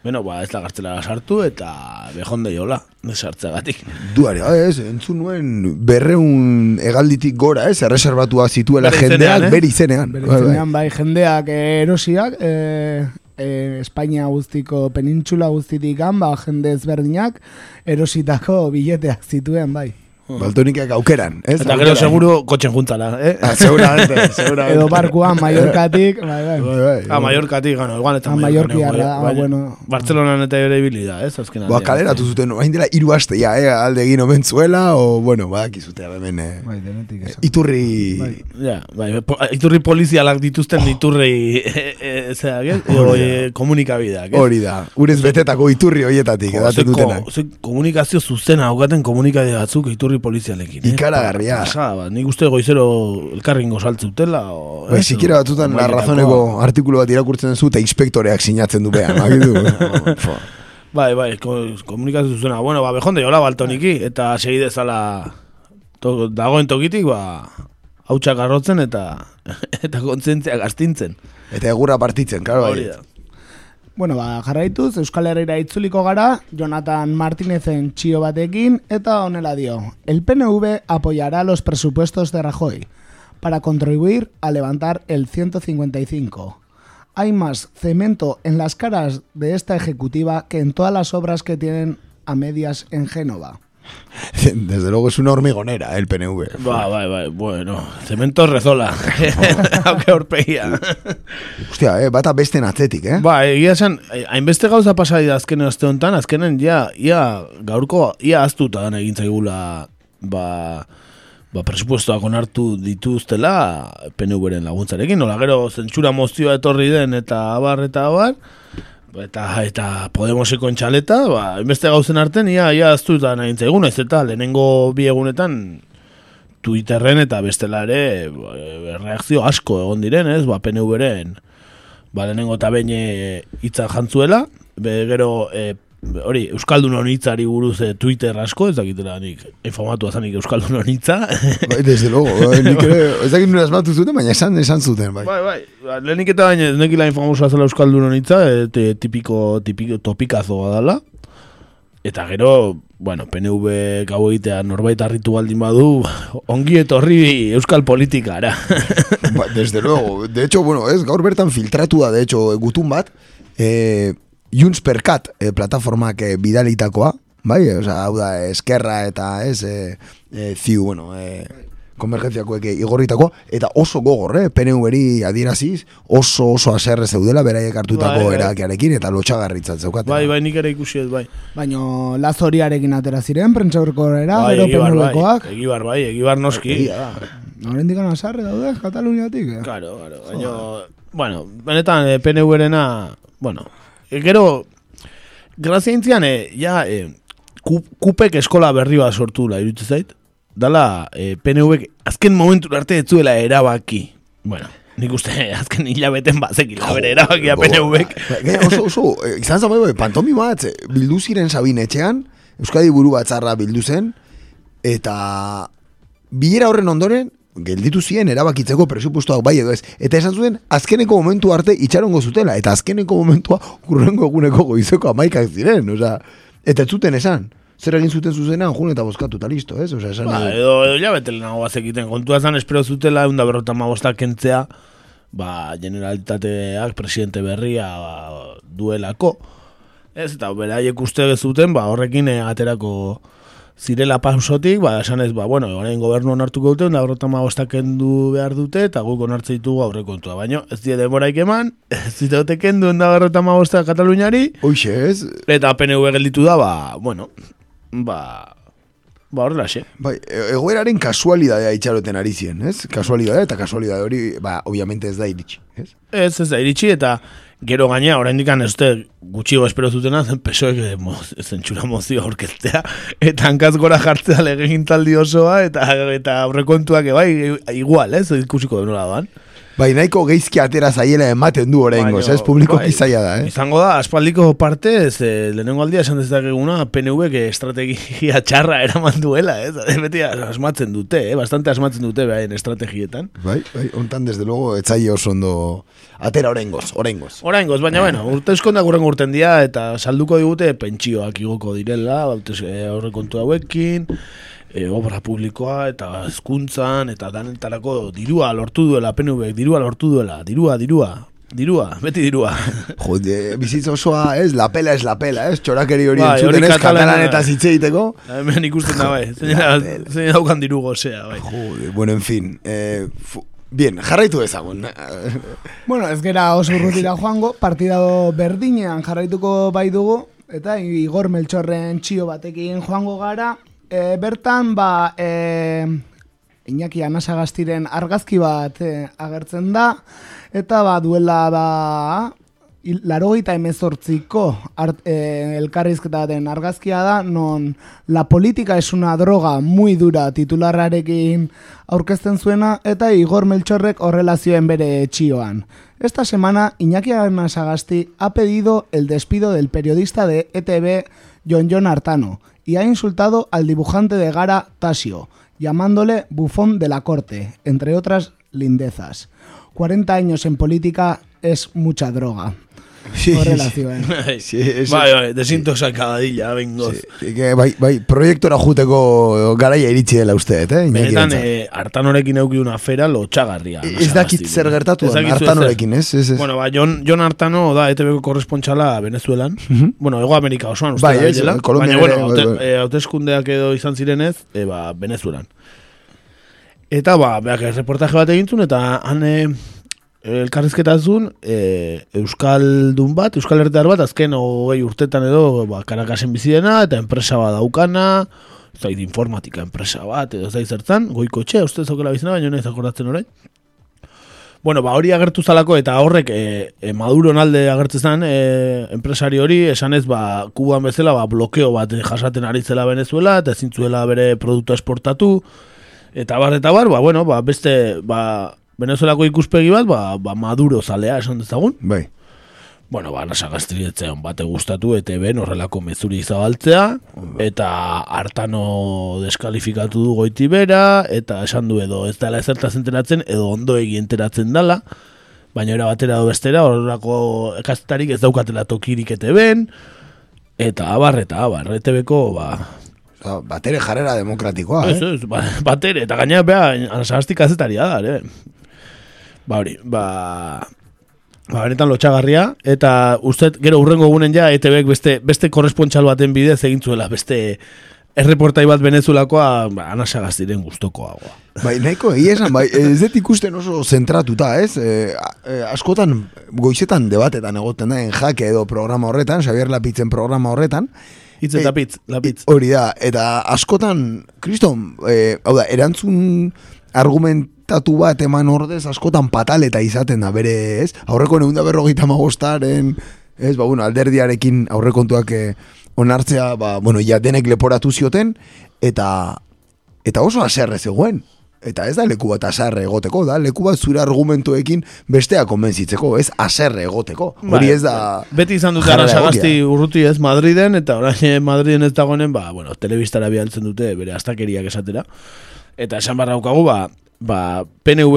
Bueno, ba, ez da gartzelara sartu eta behonde jola, sartzeagatik. Duari, ah, ez, entzun nuen berreun egalditik gora, ez, erreserbatua zituela jendeak, eh? bere izenean. Bere Bai, bai. izenean, bai, jendeak eh, erosiak, eh, eh, Espainia guztiko, penintxula guztitik ba, jende ezberdinak, erositako bileteak zituen, bai. Baltonikak aukeran, ez? Eta gero seguro kotxen juntala, eh? Ah, seguramente, seguramente. Edo barkuan Mallorcatik, bai, bai. Ah, Mallorcatik, gano, igual eta Ah, Mallorquiarra, ah, bueno. Bartzelonan eta ere ibili da, ez? Azken Ba, kaleratu zuten, hain dela hiru aste, ja, eh, alde egin omen zuela, o, bueno, badakizute hemen, eh, Bai, denetik esan. iturri... Ja, bai, iturri polizialak dituzten iturri e, e, zera, ge? O, e, komunikabideak? Hori da, urez betetako iturri hoietatik, Jo, edaten ze ko- dutenak. komunikazio zuzena haukaten komunikabide batzuk iturri polizialekin. Eh? Ikaragarria. Pasada, bat. nik uste goizero elkarrin gozaltzutela. O, Bai, ez? sikiera batzutan la razoneko artikulu bat irakurtzen zu, eta inspektoreak sinatzen du behan. Bai, bai, ko- komunikazio zuzena. Bueno, ba, bejonde jola baltoniki, eta segi dezala to, dagoen tokitik, ba, hautsak arrotzen eta eta kontzientzia gastintzen. Eta egurra partitzen, karo, Hori bai. da. Bueno, ba, jarraituz, Euskal Herrira itzuliko gara, Jonathan Martinezen txio batekin, eta honela dio. El PNV apoyará los presupuestos de Rajoy para contribuir a levantar el 155. Hay más cemento en las caras de esta ejecutiva que en todas las obras que tienen a medias en Génova. Desde luego es una hormigonera, el PNV. Ba, bai, bai, bueno, cemento rezola. Hauke horpegia. Hostia, eh, bata besten atzetik, eh? Ba, egia esan, eh, hainbeste gauza pasai da azkenen aste honetan, azkenen ja, ia gaurko, ia aztuta dan egin zaigula, ba, ba, presupuestoak onartu dituztela PNV-ren laguntzarekin, nola gero zentsura mozioa etorri den eta abar eta abar, eta eta Podemoseko entxaleta, ba, hainbeste gauzen arten, ia, ia aztuta egin zaigun, ez eta lehenengo bi egunetan Twitterren eta bestela ere ba, reakzio asko egon diren, ez, ba, PNV-ren ba, lehenengo eta behin e, hitza jantzuela, be, gero, e, hori, Euskaldunon hitzari buruz e, Twitter asko, ez dakitela nik, informatu azanik Euskaldunon hitza. Bai, desde luego, bai, nik ere, ez dakit nuna asmatu zuten, baina esan, esan zuten, bai. bai, bai, ba, lehenik eta baina ez nekila infamosa zela Euskaldunon hitza, e, te, tipiko, tipiko topikazo badala. Eta gero, bueno, PNV gau egitea norbait harritu baldin badu, ongi etorri euskal politikara. Ba, desde luego, de hecho, bueno, ez, gaur bertan filtratu da, de hecho, gutun bat, eh, Junts per Cat eh, plataformak eh, bidalitakoa, bai, osea, hau da, eskerra eta, ez, eh, eh, ziu, bueno, eh, konvergentziakoek igorritako, eta oso gogor, eh, PNV-ri adieraziz, oso oso aserre zeudela beraiek hartutako Bai, bai. erakiarekin, eta lotxagarritzat zeukaten. bai, bai, nik ere ikusi ez, bai. Baino lazoriarekin atera ziren, prentsaurkorera, Bai, gero egibar, bai, egibar, bai, egibar noski. Egia da. Horrendik azarre daude, Kataluniatik, eh? Claro, claro. Baina, bueno, benetan eh, PNV-rena, bueno, eh, gero, grazia intzian, eh, ja, eh, ku- kupek eskola berri bat sortu la, iruditzen zait, dala eh, PNV azken momentu arte ez zuela erabaki. Bueno, nik uste azken hilabeten bazekila bere erabakia PNV-ek. Gaina oso, oso, eh, izan zan bai, bai, pantomi bat, bildu ziren sabinetxean, Euskadi buru batzarra bildu zen, eta bilera horren ondoren, gelditu ziren erabakitzeko presupuestoak bai edo ez. Eta esan zuen, azkeneko momentu arte itxarongo zutela, eta azkeneko momentua urrengo eguneko goizeko amaikak ziren, osea, eta ez zuten esan. Zer egin zuten zuzenean, jun eta bozkatu, eta listo, ez? Osea, esan Ba, edo, edo hilabete lehenago bazekiten, kontua zan espero zutela, egun da berrota magostak kentzea, ba, generalitateak presidente berria ba, duelako. Ez, eta beraiek uste zuten, ba, horrekin eh, aterako zirela pausotik, ba, esan ez, ba, bueno, orain gobernu onartuko dute, da berrota magostak kendu behar dute, eta guk onartzen ditugu aurrekontua. Baina, ez die demoraik eman, ez dute kendu da berrota magostak Kataluniari, Hoxe, ez? eta PNV gelditu da, ba, bueno, ba, ba horrelaxe. Bai, e- egoeraren kasualidadea itxaroten ari ziren, ez? Kasualidadea eta kasualidade hori, ba, obviamente ez da iritsi, ez? Ez, ez da iritsi, eta gero gaina, oraindik ez dute gutxigo espero zutena, zen pesoek zentsura mozio aurkeztea, eta hankaz gora jartzea legegin taldi osoa, eta, eta aurrekontuak bai, igual, ez, ikusiko nola doan. Bai, nahiko geizki atera zaiela ematen du oraingoz, Baina, ez? Publiko bai. zaila da, eh? Izango da, aspaldiko parte, ez, eh, lehenengo aldia esan dezakeguna, PNV que estrategia txarra eraman duela, ez, beti asmatzen dute, eh, bastante asmatzen dute behaien estrategietan. Bai, bai, hontan desde luego etzaile oso ondo atera oraingoz, oraingoz. Oraingoz, baina bueno, urte eskondak urrengo urten dira eta salduko digute pentsioak igoko direla, hautez e, aurrekontu hauekin, e, obra publikoa eta hezkuntzan eta danetarako dirua lortu duela PNV, dirua lortu duela, dirua, dirua. Dirua, beti dirua. Jode, bizitza osoa, ez, la pela ez la pela, ez, txorakeri hori Bai, entzuten ez, katalan- eta zitzeiteko. Hemen ikusten da, bai. Zein daukan diru gozea, bai. Jode, bueno, en fin. Eh, bien, jarraitu ezagun. Bueno, ez gera oso urrutira joango, partida berdinean jarraituko bai dugu, eta Igor Meltxorren txio batekin joango gara. E, bertan, ba, e, Iñaki Anasagastiren argazki bat e, agertzen da, eta ba, duela ba, larogeita emezortziko e, elkarrizketa den argazkia da, non la política es una droga muy dura titularrarekin aurkezten zuena, eta Igor Melchorrek horrela zioen bere txioan. Esta semana, Iñaki Anasagasti ha pedido el despido del periodista de ETV, John John Artano, y ha insultado al dibujante de Gara, Tasio, llamándole bufón de la corte, entre otras lindezas. 40 años en política es mucha droga. Sí, sí. zioen. Sí, bai, bai, desintoxakadilla, bengoz. Que bai, bai, proiektora juteko garaia iritsi dela uste, eh? Benetan, eh, hartanorekin euki una fera lotxagarria. Ez dakit zer gertatu Ez. Hartanorekin, ez? ez, ez. Bueno, ba, Jon, Jon Hartano da ETBko korrespontxala Venezuelan. Bueno, Ego Amerika osoan, uste Bai, da ez, direla. Kolonbian Baina, bueno, ere, haute, bai, bai. eh, hauteskundeak edo izan zirenez, e, ba, Venezuelan. Eta, ba, beak reportaje bat egintzun, eta han e, elkarrizketa zuen, e, Euskaldun bat, Euskal Herritar bat, azken hogei urtetan edo, ba, Karakasen bizidena, eta enpresa bat daukana, ez dakit informatika enpresa bat, edo ez dakit zertan, goiko etxea, uste zaukela bizena, baina ez akordatzen orain. Bueno, ba, hori agertu zalako eta horrek e, e, Maduron alde agertzen zen e, enpresari hori, esanez ba, Kuban bezala ba, blokeo bat jasaten ari zela Venezuela eta ezin zuela bere produktua esportatu eta bar eta bar, ba, bueno, ba, beste ba, Venezuelako ikuspegi bat, ba, ba, Maduro zalea esan dezagun. Bai. Bueno, ba, nasa gaztrietzen bate gustatu, eta ben horrelako mezuri zabaltzea, eta hartano deskalifikatu du goiti bera, eta esan du edo ez dela ezertaz enteratzen, edo ondo egi enteratzen dala, baina era batera edo bestera, horrelako ekaztarik ez daukatela tokirik ete ben, eta abar, eta abar, ETB-ko, ba, batere jarrera demokratikoa, Ez, eh? ez, ba, batere, eta gaina beha, anasagaztik kazetaria da, ere. Ba hori, ba... Ba, benetan lotxagarria, eta uste, gero urrengo egunen ja, ETBek beste, beste korrespontxal baten bidez egin zuela, beste erreportai bat Venezuelakoa, ba, anasagaziren guztokoa. Bai, nahiko egia esan, bai, ez dut ikusten oso zentratuta, ez? E, e, askotan, goizetan debatetan egoten da, jake edo programa horretan, Xavier Lapitzen programa horretan. Hitz eta pitz, lapitz. Hori da, eta askotan, kriston, e, hau da, erantzun argumentatu bat eman ordez, askotan pataleta izaten da bere, ez? Aurreko neun da berrogeita magostaren, ez, ba, bueno, alderdiarekin aurrekontuak e, onartzea, ba, bueno, ja denek leporatu zioten, eta eta oso aserre zegoen. Eta ez da leku bat aserre egoteko, da leku bat zure argumentuekin bestea konbentzitzeko, ez aserre egoteko. Hori ez da... Beti izan dute egokia. urruti ez Madriden, eta orain eh, Madriden ez dagoenen, ba, bueno, telebistara bialtzen dute bere astakeriak esatera. Eta esan barra daukagu, ba, ba, PNV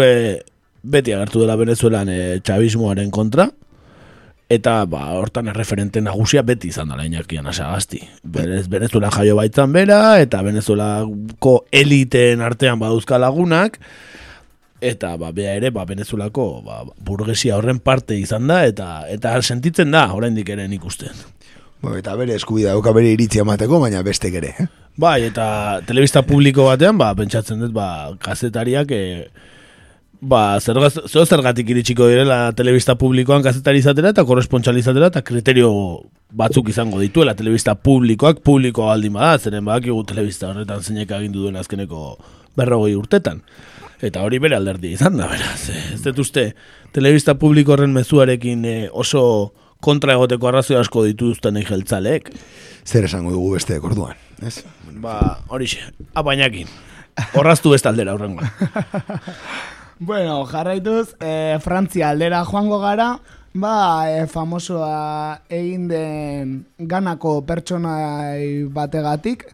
beti agertu dela Venezuelan e, txabismoaren kontra, eta ba, hortan erreferente nagusia beti izan dela Iñaki Anasagasti. Berez, Venezuela jaio baitzan bera, eta Venezuelako eliteen artean badauzka lagunak, eta ba, bea ere, ba, Venezuelako ba, burgesia horren parte izan da, eta eta sentitzen da, oraindik ere nik uste. Bueno, eta bere eskubida dauka bere iritzia emateko, baina bestek ere. Eh? Bai, eta telebista publiko batean, ba, pentsatzen dut, ba, kazetariak, e, ba, zergaz, zer zergatik iritsiko direla telebista publikoan kazetari izatera eta korrespontxal izatera eta kriterio batzuk izango dituela telebista publikoak publiko aldin bada, zeren badakigu telebista horretan zeinek agindu duen azkeneko berrogei urtetan. Eta hori bere alderdi izan da, beraz. eh, Ez dut uste, telebista publiko horren mezuarekin eh, oso kontra egoteko arrazoi asko dituzten jeltzaleek. Zer esango dugu beste orduan, ez? Ba, horixe, apainakin. Horraztu beste aldera horrengoa. Bueno, jarraituz, e, Frantzia aldera joango gara, ba, e, famosoa egin den ganako pertsonai bategatik,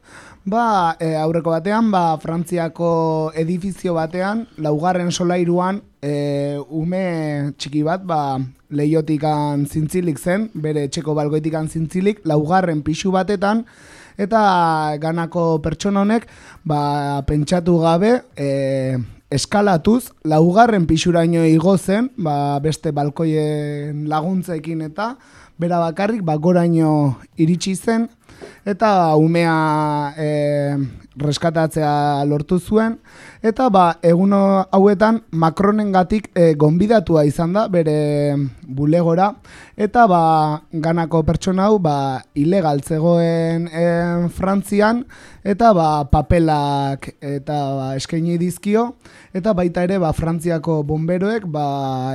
ba, e, aurreko batean, ba, Frantziako edifizio batean, laugarren solairuan, e, ume txiki bat, ba, leiotikan zintzilik zen, bere etxeko balgoitikan zintzilik, laugarren pixu batetan, eta ganako pertsona honek ba, pentsatu gabe e, eskalatuz, laugarren pixuraino igo zen, ba, beste balkoien laguntzekin eta, bera bakarrik, ba, goraino iritsi zen, eta umea e, reskatatzea lortu zuen, eta ba, egun hauetan Macronen gatik e, gonbidatua izan da bere bulegora, eta ba, ganako pertsona hau ba, ilegal zegoen e, Frantzian, eta ba, papelak eta ba, eskaini dizkio, eta baita ere ba, Frantziako bomberoek ba,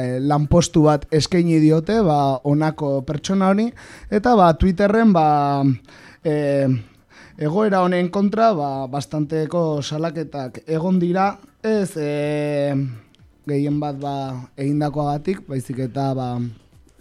e, lanpostu bat eskaini diote ba, onako pertsona honi, eta ba, Twitterren ba, e, egoera honen kontra ba, bastanteko salaketak egon dira, ez e, gehien bat ba, egindakoagatik, baizik eta ba,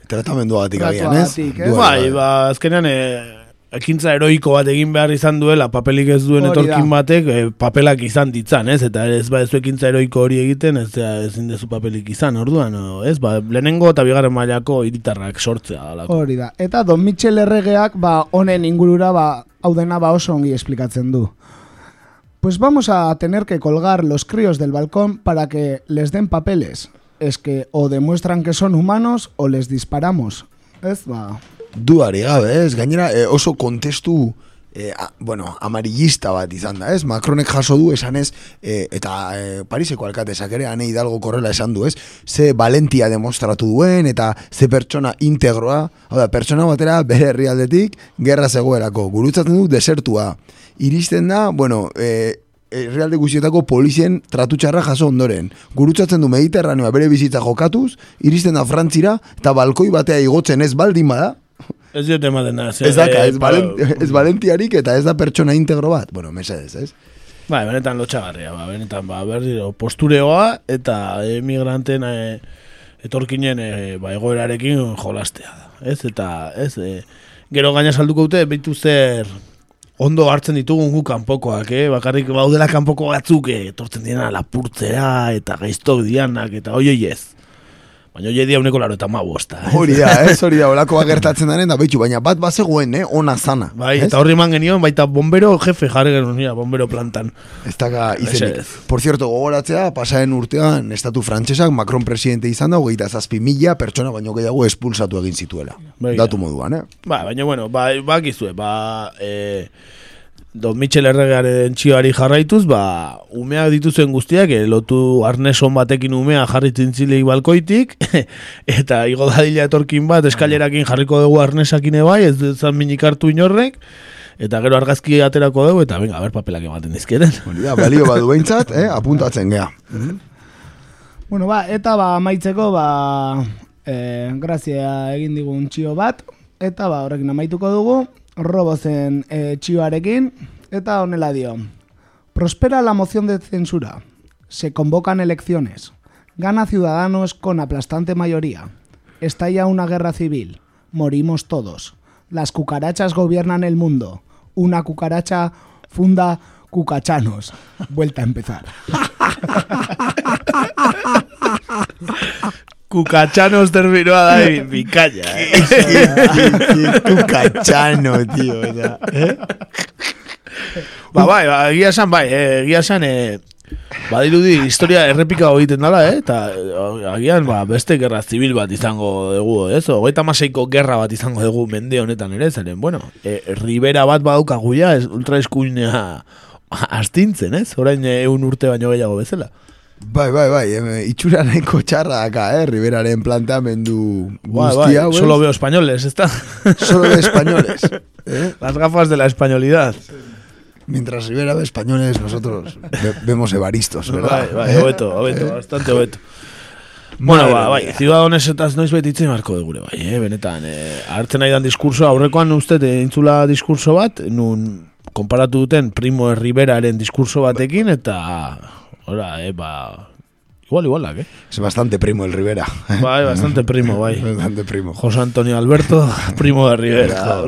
Tratamenduagatik agian, ez? Bai, Bai, ba, azkenean, e, ekintza heroiko bat egin behar izan duela, papelik ez duen Hori da. etorkin batek, e, papelak izan ditzan, ez? Eta ez ba, ez du ekintza heroiko hori egiten, ez da, ezin dezu papelik izan, orduan, ez? Ba, lehenengo eta bigarren mailako hiritarrak sortzea dalako. Hori da. Eta Don Michel erregeak ba honen ingurura ba hau dena ba oso ongi esplikatzen du. Pues vamos a tener que colgar los críos del balcón para que les den papeles. Es que o demuestran que son humanos o les disparamos. Ez ba, Duari gabe, ez? Gainera, eh, oso kontestu eh, a- bueno, amarillista bat izan da, ez? Macronek jaso du esan ez, eh, eta eh, Pariseko alkatesak ere, ane Hidalgo korrela esan du, ez? Ze valentia demostratu duen, eta ze pertsona integroa, hau da, pertsona batera bere herrialdetik gerra zegoelako, gurutzatzen du desertua. Iristen da, bueno, eh, herrialde guztietako polizien tratutxarra jaso ondoren. Gurutzatzen du Mediterraneoa bere bizitza jokatuz, iristen da Frantzira, eta balkoi batea igotzen ez baldin bada, Ez diote ematen da. ze, Ez daka, e, ez, ez valentiarik eta ez da pertsona integro bat. Bueno, mesedez, ez? Bai, benetan lotxagarria, ba, benetan, ba, berdiro, postureoa eta emigranten e, etorkinen e, ba, egoerarekin jolastea da. Ez, eta, ez, e, gero gaina salduko dute, beitu zer ondo hartzen ditugun gu kanpokoak, eh? bakarrik baudela kanpoko batzuk, eh, etortzen diena lapurtzera eta gaiztok dianak eta oioi ez. Baina oioi dia uneko laro eta bosta. eh? Hori da, ez? Hori da, olakoa gertatzen daren da, betxu, baina bat bazegoen, eh? Ona zana. Bai, ez? eta horri eman genion, baita bombero jefe jarri genuen, bombero plantan. Ez daga izenik. Mesedez. Por cierto, gogoratzea, pasaren urtean estatu frantsesak Macron presidente izan da, hogeita zazpi mila pertsona baino gehiago espulsatu egin zituela. Begira. Datu moduan, eh? Ba, baina bueno, ba, bakizue, ba, e, Don Michel erregearen txioari jarraituz, ba, umeak dituzuen guztiak, e, lotu arneson batekin umea jarri zintzilei balkoitik, eta igo dadila etorkin bat, eskalerakin jarriko dugu arnesakin bai, ez zan minik hartu inorrek, eta gero argazki aterako dugu, eta venga, ber papelak ematen dizketen. Da, balio badu behintzat, eh? Apuntatzen gea. Bueno, ba, eta ba, amaitzeko, ba, e, grazia egin digun txio bat, eta ba, horrekin amaituko dugu, robozen e, txioarekin, eta honela. Prospera la moción de censura. Se convocan elecciones. Gana Ciudadanos con aplastante mayoría. Estalla una guerra civil. Morimos todos. Las cucarachas gobiernan el mundo. Una cucaracha funda cucachanos. Vuelta a empezar. Kukatxanos terminoa da, e, bikaia. Eh? Kukatxano, tío. Eta, eh? Ba, bai, ba, egia esan, bai, eh, egia esan, eh, badirudi historia errepika egiten dala, eh, eta eh, agian, ba, beste gerra zibil bat izango dugu, ez? Hogeita maseiko gerra bat izango dugu mende honetan ere, zeren, bueno, eh, ribera bat badaukagu ja, ez, ultra astintzen, ez? Orain eh, eun urte baino gehiago bezala. Bai, bai, bai, itxura nahiko txarra daka, eh? Riberaren planteamendu Bai, bai, guztia, hau, ez? solo veo españoles, ¿está? Solo de españoles. ¿eh? Las gafas de la españolidad. Mientras Rivera ve españoles, nosotros ve- vemos evaristos, ¿verdad? Bai, bai, ¿Eh? hobeto, hobeto, bastante hobeto. Bueno, ba, bai, ciudadanos eta noiz betitzen marko de gure, bai, eh, benetan, eh, hartzen nahi dan diskurso, aurrekoan uste entzula diskurso bat, nun konparatu duten Primo Riberaren diskurso batekin, eta, ora, eh, ba, igual, igualak, eh? Es bastante primo el Rivera. Bai, bastante primo, bai. Bastante primo. José Antonio Alberto, Primo de Rivera.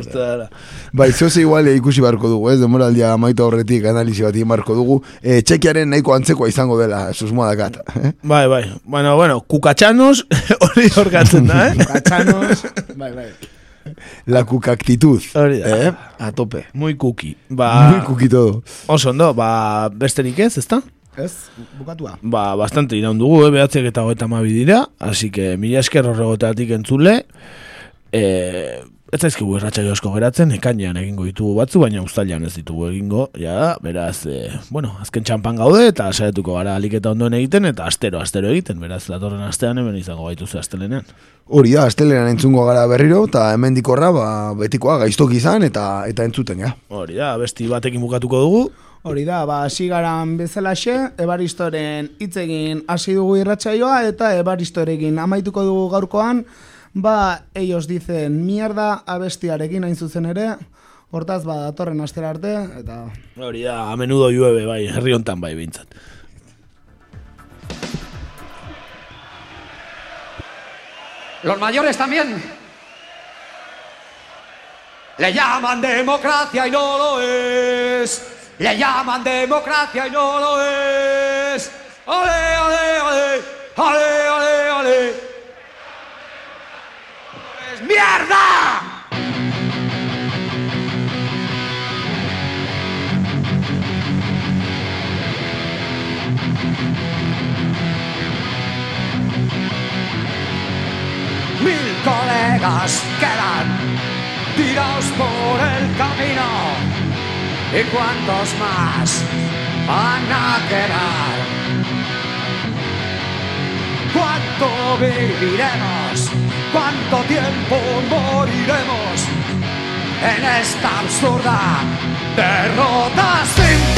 Bai, zoze igual ikusi barko dugu, ez? Demoraldia amaitu aurretik analizi bat egin barko dugu. E, txekiaren nahiko antzekoa izango dela, susmoa dakat. Eh? Bai, bai, bueno, bueno, kukatxanos, hori horkatzen da, eh? Kukatxanos, bai, bai. La cucactitud. Hori da. Eh? A tope. Muy cookie. Ba, Muy cookie todo. Oso ondo, ba, besterik ez, ezta? Ez, bukatua. Ba, bastante iraun dugu, eh, behatziak eta hogeita mabi dira, así que mila esker horregotatik entzule, eh, ez zaizkigu erratxai asko geratzen, ekainean egingo ditugu batzu, baina ustailan ez ditugu egingo, ja, beraz, eh, bueno, azken txampan gaude, eta saiatuko gara aliketa ondoen egiten, eta astero, astero egiten, beraz, datorren astean hemen izango gaituzu astelenean. Hori da, astelenan entzungo gara berriro, eta hemen dikorra, ba, betikoa gaiztok izan, eta eta entzuten, ja. Hori da, besti batekin bukatuko dugu, Hori da, ba, sigaran bezalaxe, Ebaristoren hitz egin hasi dugu irratsaioa eta Ebaristorekin amaituko dugu gaurkoan, ba, ellos dicen mierda abestiarekin hain zuzen ere, hortaz, ba, datorren astera arte, eta... hori da, a menudo llueve, bai, herri hontan bai, bintzat. Los mayores también. Le llaman democracia y no lo es. Le llaman democracia y no lo es. ¡Ale, ale, ale! ¡Ale, ale, ale! ¡Es mierda! Mil colegas quedan tirados por el camino. ¿Y cuántos más van a quedar? ¿Cuánto viviremos? ¿Cuánto tiempo moriremos en esta absurda derrota sin